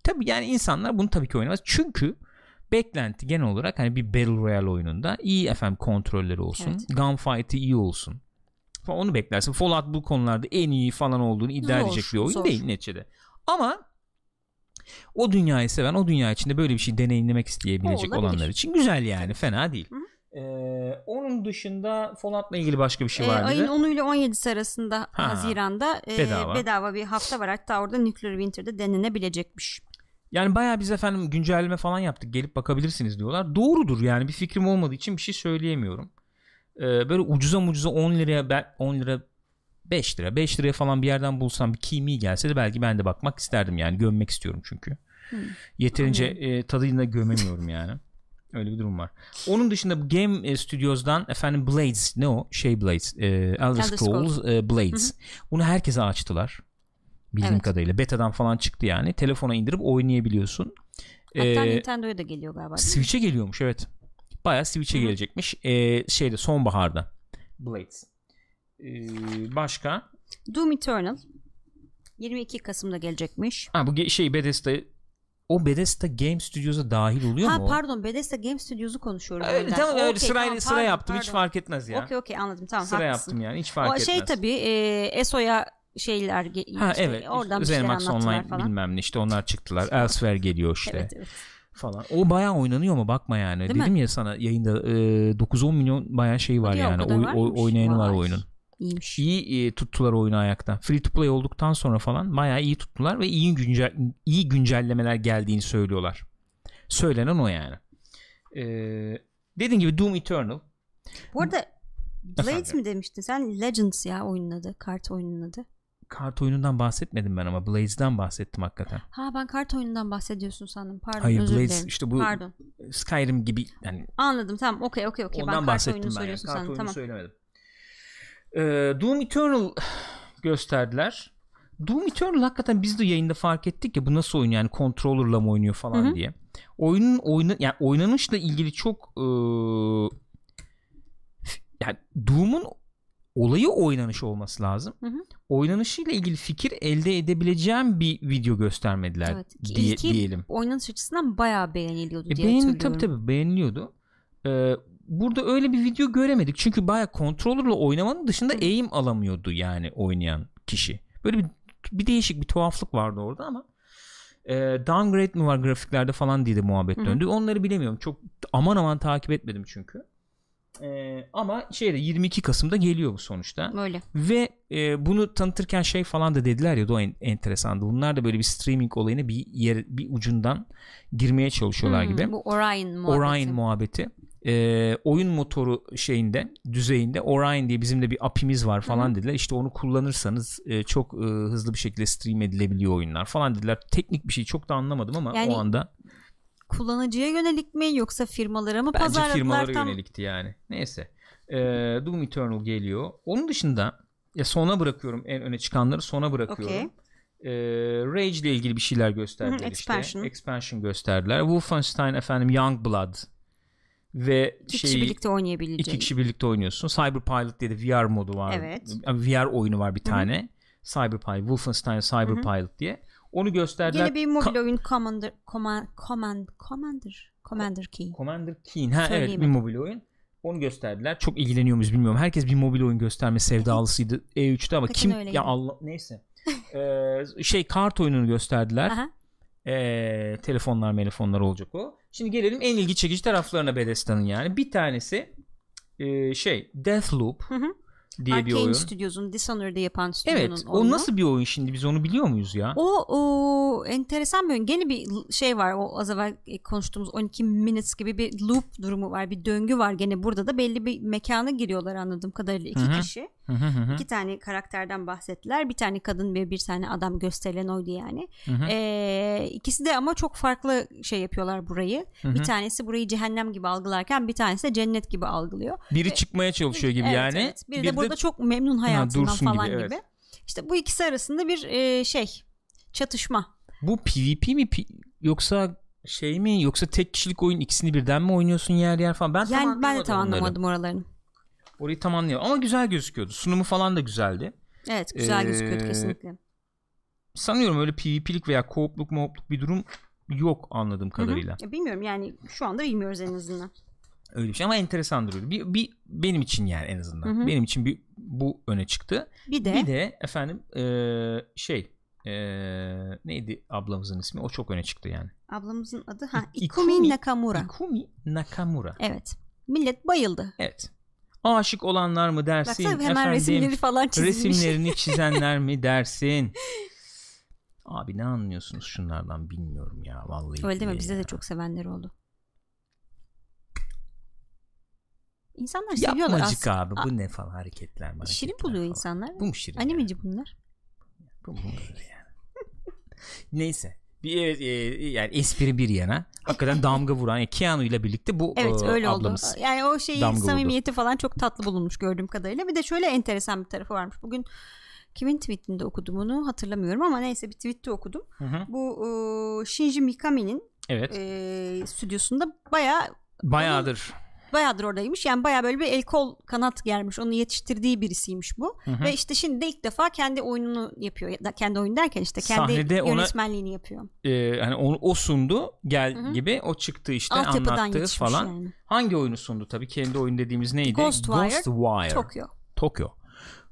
Tabii yani insanlar bunu tabii ki oynamaz. Çünkü beklenti genel olarak hani bir Battle Royale oyununda iyi FM kontrolleri olsun. Evet. Gunfight'ı iyi olsun. Falan Onu beklersin. Fallout bu konularda en iyi falan olduğunu iddia Zor, edecek bir oyun zor. değil neticede. Ama o dünyayı seven, o dünya içinde böyle bir şey deneyimlemek isteyebilecek olanlar için güzel yani. Fena değil. Hı. Ee, onun dışında Fallout'la ilgili başka bir şey Ee, var mıydı? ayın 10'u ile 17'si arasında Ha. Haziran'da e, Bedava. bedava. bir hafta var. Hatta orada Nuclear Winter'da denenebilecekmiş. Yani bayağı biz efendim güncelleme falan yaptık. Gelip bakabilirsiniz diyorlar. Doğrudur yani bir fikrim olmadığı için bir şey söyleyemiyorum. Ee, böyle ucuza mucuza 10 liraya ben 10 lira 5 lira 5 liraya falan bir yerden bulsam bir kimi gelse de belki ben de bakmak isterdim yani gömmek istiyorum çünkü. Hmm. Yeterince e, tadıyla gömemiyorum yani. Öyle bir durum var. Onun dışında Game e, Studios'dan efendim Blades ne o? Şey Blades. E, Elder Scrolls e, Blades. Bunu herkese açtılar. Bildiğim Evet. kadarıyla. Beta'dan falan çıktı yani. Telefona indirip oynayabiliyorsun. Hatta Ee, Nintendo'ya da geliyor galiba. Switch'e geliyormuş evet. Bayağı Switch'e Hı hı. gelecekmiş. Ee, şeyde sonbaharda. Blades. Ee, başka? Doom Eternal 22 Kasım'da gelecekmiş. Ha bu ge- şey Bethesda o Bethesda Game Studios'a dahil oluyor Ha mu o? pardon Bethesda Game Studios'u konuşuyorum. Öyle, tamam öyle Okey, sırayla tamam, sıra pardon, yaptım hiç pardon. fark etmez ya. Okey okey anladım tamam sıra haklısın. yaptım yani hiç fark o etmez. şey tabii e, ESO'ya şeyler Ha işte evet. oradan bir şeyler anlattılar Online falan. bilmem ne işte onlar çıktılar. Elsewhere geliyor işte Evet evet. falan. O bayağı oynanıyor mu bakma yani. Değil Dedim ya sana yayında e, 9-10 milyon bayağı şey var Hadi ya, o yani. oy- mıymış? oynayanı var oyunun. İyiymiş. iyi e, tuttular oyunu ayakta. Free to play olduktan sonra falan bayağı iyi tuttular ve iyi güncel iyi güncellemeler geldiğini söylüyorlar. Söylenen o yani. Ee, dediğin gibi Doom Eternal. Bu arada Blades mi demiştin sen? Legends ya oyunun adı. Kart oyunun adı. Kart oyunundan bahsetmedim ben ama Blazes'den bahsettim hakikaten. Ha ben kart oyunundan bahsediyorsun sandım. Pardon Hayır özür Blaze dilerim. işte bu Pardon. Skyrim gibi yani Anladım tamam okey okey okey. Ben ondan kart bahsettim oyununu ben. Yani. Kart sandım. oyunu Tamam. söylemedim. Ee, Doom Eternal gösterdiler. Doom Eternal hakikaten biz de yayında fark ettik ya bu nasıl oyun yani controller'la mı oynuyor falan Hı hı. diye. Oyunun oyna yani oynanışla ilgili çok f- yani Doom'un olayı oynanış olması lazım. Hı hı. Oynanışıyla ilgili fikir elde edebileceğim bir video göstermediler Evet. Ki diye, ilki diyelim. Oynanış açısından bayağı beğeniliyordu E, diye beğen, hatırlıyorum. tabii tabii beğeniliyordu. Ee, burada öyle bir video göremedik. Çünkü bayağı controller'la oynamanın dışında aim alamıyordu yani oynayan kişi. Böyle bir bir değişik bir tuhaflık vardı orada ama e, downgrade mi var grafiklerde falan diye de muhabbet döndü. Onları bilemiyorum. Çok aman aman takip etmedim çünkü. E, ama şeyde 22 Kasım'da geliyor bu sonuçta. Böyle. Ve e, bunu tanıtırken şey falan da dediler ya da o en, enteresandı. Bunlar da böyle bir streaming olayına bir yer bir ucundan girmeye çalışıyorlar Hmm, gibi. Bu Orion muhabbeti. Orion muhabbeti. Ee, oyun motoru şeyinde düzeyinde Orion diye bizim de bir API'miz var falan Hı dediler. İşte onu kullanırsanız e, çok e, hızlı bir şekilde stream edilebiliyor oyunlar falan dediler. Teknik bir şey çok da anlamadım ama Yani o anda Kullanıcıya yönelik mi yoksa firmalara mı bence pazarladılar firmalara tam? yönelikti yani. Neyse. Ee, Doom Eternal geliyor. Onun dışında ya sona bırakıyorum en öne çıkanları sona bırakıyorum. Okey. Ee, Rage ile ilgili bir şeyler gösterdiler hı, işte. expansion. Expansion gösterdiler. Wolfenstein efendim Youngblood ve İki şey kişi birlikte oynayabileceği. İki kişi birlikte oynuyorsun. Cyberpilot diye de VR modu var. Evet. VR oyunu var bir tane. Cyberpilot, Wolfenstein Cyberpilot diye. Onu gösterdiler. Yine bir mobil Ka- oyun Commander Command, Command Commander Commander Key. Commander Keen. Ha evet bir Söyleyemedim. mobil oyun. Onu gösterdiler. Çok ilgileniyor muyuz bilmiyorum. Herkes bir mobil oyun gösterme sevdalısıydı E3'te ama Hakikaten kim öyleydi. ya Allah neyse. Ee, şey kart oyununu gösterdiler. Aha. Ee, telefonlar telefonlar olacak o. Şimdi gelelim en ilgi çekici taraflarına Bethesda'nın yani. Bir tanesi e, şey Deathloop Hı hı. diye bir Arkane oyun. Studios'un Dishonored'ı yapan stüdyonun Evet. O oyunu. nasıl bir oyun şimdi? Biz onu biliyor muyuz ya? O, o enteresan bir oyun. Gene bir şey var. O az evvel e, konuştuğumuz 12 minutes gibi bir loop durumu var. Bir döngü var gene burada da belli bir mekana giriyorlar anladığım kadarıyla iki Hı hı. kişi. Hı hı. İki tane karakterden bahsettiler. Bir tane kadın ve bir tane adam gösterilen oydu yani. Hı hı. Ee, ikisi de ama çok farklı şey yapıyorlar burayı. Hı hı. Bir tanesi burayı cehennem gibi algılarken bir tanesi de cennet gibi algılıyor. Biri çıkmaya çalışıyor gibi Evet, yani. evet. Biri de burada çok memnun Ha, hayatından gibi, falan gibi, evet. İşte bu ikisi arasında bir e, şey çatışma. Bu PvP mi yoksa şey mi yoksa tek kişilik oyun ikisini birden mi oynuyorsun yer yer falan. Ben tam Yani ben de tam anlamadım oralarını. Orayı tam anlayamadım ama güzel gözüküyordu. Sunumu falan da güzeldi. Evet güzel Ee, gözüküyordu kesinlikle. Sanıyorum öyle PvP'lik veya co-op'luk mo-opluk bir durum yok anladığım kadarıyla. Ya bilmiyorum yani şu anda bilmiyoruz en azından. Öyle bir şey ama enteresan duruyordu. Bir, bir benim için yani en azından. Hı hı. Benim için bir bu öne çıktı. Bir de, Bir de efendim eee, şey eee, neydi ablamızın ismi? O çok öne çıktı yani. ablamızın adı ha İ- Ikumi, Ikumi- Nakamura. Ikumi Nakamura. Evet. Millet bayıldı. Evet. Aşık olanlar mı dersin? Baksana hemen efendim, resimleri falan çizilmiş. resimlerini [LAUGHS] çizenler mi dersin? Abi ne anlıyorsunuz şunlardan bilmiyorum ya vallahi. Öyle deme billahi bizde ya. de çok sevenler oldu. İnsanlar seviyorlar Yapmacık abi bu ne falan hareketler mi? Şirin buluyor falan. insanlar. Bu mu şirin? Animeci bunlar. Bu mu yani? [LAUGHS] Neyse. Bir evet, e, yani espri bir yana. Hakikaten damga vuran yani Keanu ile birlikte bu Evet e, öyle ablamız. oldu. Yani o şeyi damga vurdu. samimiyeti falan çok tatlı bulunmuş gördüğüm kadarıyla. Bir de şöyle enteresan bir tarafı varmış. Bugün kimin tweetinde okudum onu hatırlamıyorum ama neyse bir tweette okudum. Hı hı. Bu e, Shinji Mikami'nin Evet. e, stüdyosunda bayağı Bayağıdır. Bayağıdır oradaymış. Yani bayağı böyle bir el kol kanat germiş. Onu yetiştirdiği birisiymiş bu. Hı hı. Ve işte şimdi de ilk defa kendi oyununu yapıyor. Ya da kendi oyun derken işte kendi Sahnede ona- yönetmenliğini yapıyor. Ee, hani onu, o sundu gel Hı hı. gibi o çıktı işte Altyapıdan anlattı yetişmiş falan. yani. Hangi oyunu sundu tabii kendi oyun dediğimiz neydi? Ghostwire, Ghostwire. Tokyo. Tokyo.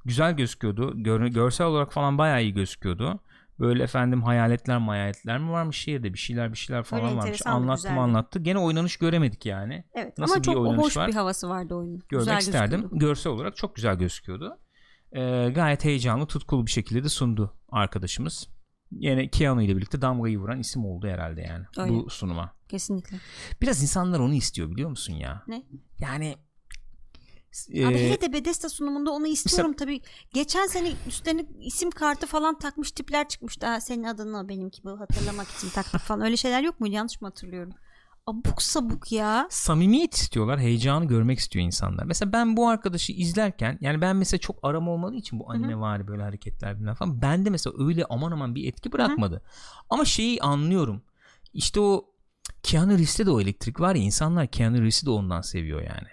Güzel gözüküyordu. Gör- görsel olarak falan bayağı iyi gözüküyordu. Böyle efendim hayaletler hayaletler mi varmış şehirde bir şeyler bir şeyler falan Öyle varmış. Anlattı güzeldi. mı anlattı. Gene oynanış göremedik yani. Evet Nasıl ama bir çok oynanış hoş var? bir havası vardı oyunun. Görmek Güzel isterdim. gözüküyordu. Görsel olarak çok güzel gözüküyordu. Ee, gayet heyecanlı, tutkulu bir şekilde de sundu arkadaşımız. Yine Keanu ile birlikte damgayı vuran isim oldu herhalde yani Öyle. bu sunuma. Kesinlikle. Biraz insanlar onu istiyor biliyor musun ya? Ne? Yani Abi e, hele de Bethesda sunumunda onu istiyorum tabii. Geçen sene üstlerine isim kartı falan takmış tipler çıkmış. Daha senin adını benimki bu hatırlamak için taktık falan. Öyle şeyler yok muydu? Yanlış mı hatırlıyorum? Abuk sabuk ya. samimiyet istiyorlar. Heyecanı görmek istiyor insanlar. Mesela ben bu arkadaşı izlerken yani ben mesela çok arama olmadığı için bu anime var böyle hareketler bilmem falan. Bende mesela öyle aman aman bir etki bırakmadı. Ama şeyi anlıyorum. İşte o Keanu Reeves'te de o elektrik var ya insanlar Keanu Reeves'i de ondan seviyor yani.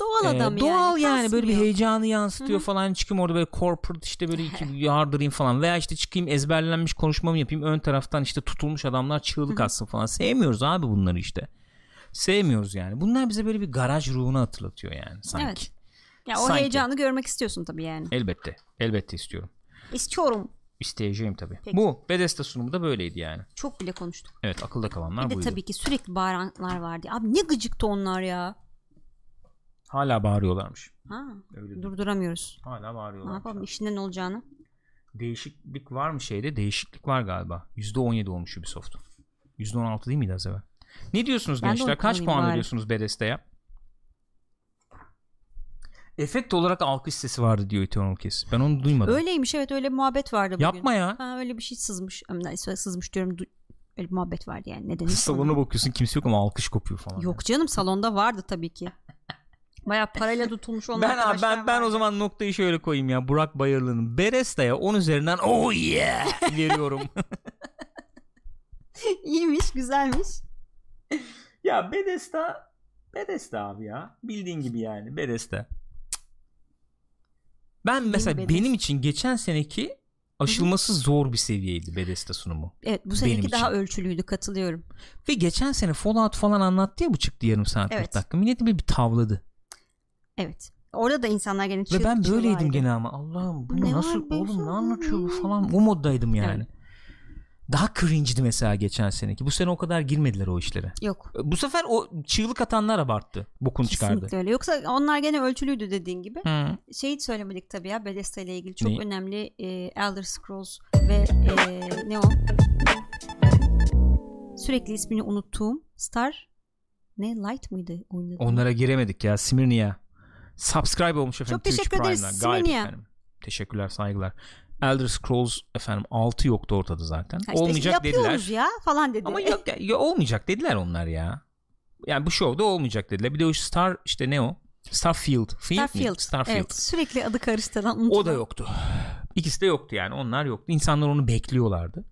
Doğal Ee, adam yani. doğal yani böyle bir heyecanı yansıtıyor falan çıkayım orada böyle corporate işte böyle iki yardırayım falan veya işte çıkayım ezberlenmiş konuşmamı yapayım ön taraftan işte tutulmuş adamlar çığlık atsın falan sevmiyoruz abi bunları işte sevmiyoruz yani bunlar bize böyle bir garaj ruhunu hatırlatıyor yani sanki Evet. Ya o Sanki. heyecanı görmek istiyorsun tabii yani. elbette elbette istiyorum İstiyorum. isteyeceğim tabii Peki. bu Bethesda sunumu da böyleydi yani Çok bile konuştuk. evet akılda kalanlar Bir de buydu tabii ki sürekli bağıranlar vardı. Abi ne gıcıktı onlar ya. Hala bağırıyorlarmış Ha, öyle durduramıyoruz. hala Ne bağırıyorlarmış yapalım işinden olacağını. değişiklik var mı şeyde değişiklik var galiba %17 olmuş Ubisoft %16 değil miydi az evvel ne diyorsunuz Ben gençler kaç puan bari. veriyorsunuz Bethesda'ya efekt olarak alkış sesi vardı diyor Eternal Kiss ben onu duymadım Öyleymiş evet öyle muhabbet vardı bugün. yapma ya Ha, öyle bir şey sızmış. Sızmış diyorum. Öyle bir muhabbet vardı yani. Neden? [LAUGHS] salona bakıyorsun kimse yok ama alkış kopuyor falan Yok canım salonda vardı tabii ki. [LAUGHS] Baya [LAUGHS] parayla tutulmuş olan ben abi, ben ben o zaman noktayı şöyle koyayım ya Burak Bayırlı'nın Bethesda'ya 10 üzerinden oh yeah [LAUGHS] veriyorum [LAUGHS] İyiymiş güzelmiş. Ya Bethesda Bethesda abi ya. Bildiğin gibi yani Bethesda. Ben mesela Bethesda. benim için geçen seneki aşılması zor bir seviyeydi Bethesda sunumu. Evet bu Benim seneki daha için. ölçülüydü katılıyorum. Ve geçen sene Fallout falan anlattı ya bu çıktı yarım saat 40 Evet. dakika. Milleti bir, bir tavladı. Evet. Orada da insanlar gene Ve çığlık ben böyleydim gene ama Allah'ım bu Ne nasıl var oğlum ne anlatıyor bu falan o moddaydım yani. Evet. Daha cringe'di mesela geçen seneki. Bu sene o kadar girmediler o işlere. Yok. Bu sefer o çığlık atanlar abarttı. Bokunu çıkardı. Kesinlikle öyle. Yoksa onlar gene ölçülüydü dediğin gibi. Hı. Şeyi söylemedik tabii ya Bethesda ile ilgili çok Neyi? önemli e, Elder Scrolls ve e, ne o? Sürekli ismini unuttuğum Star ne Light mıydı oyunun adı? Onlara giremedik ya Smirnia. Subscribe olmuş efendim. Çok teşekkür Twitch ederiz. Gayet efendim. Teşekkürler saygılar. Elder Scrolls efendim 6 yoktu ortada zaten. Ha işte olmayacak yapıyoruz dediler. ya falan dedi. Ama yok ya, ya olmayacak dediler onlar ya. Yani bu şovda olmayacak dediler. Bir de o Star işte ne o? Starfield. Field mi? Starfield. Starfield. Evet, sürekli adı karıştıran O da yoktu. İkisi de yoktu yani. Onlar yoktu. İnsanlar onu bekliyorlardı.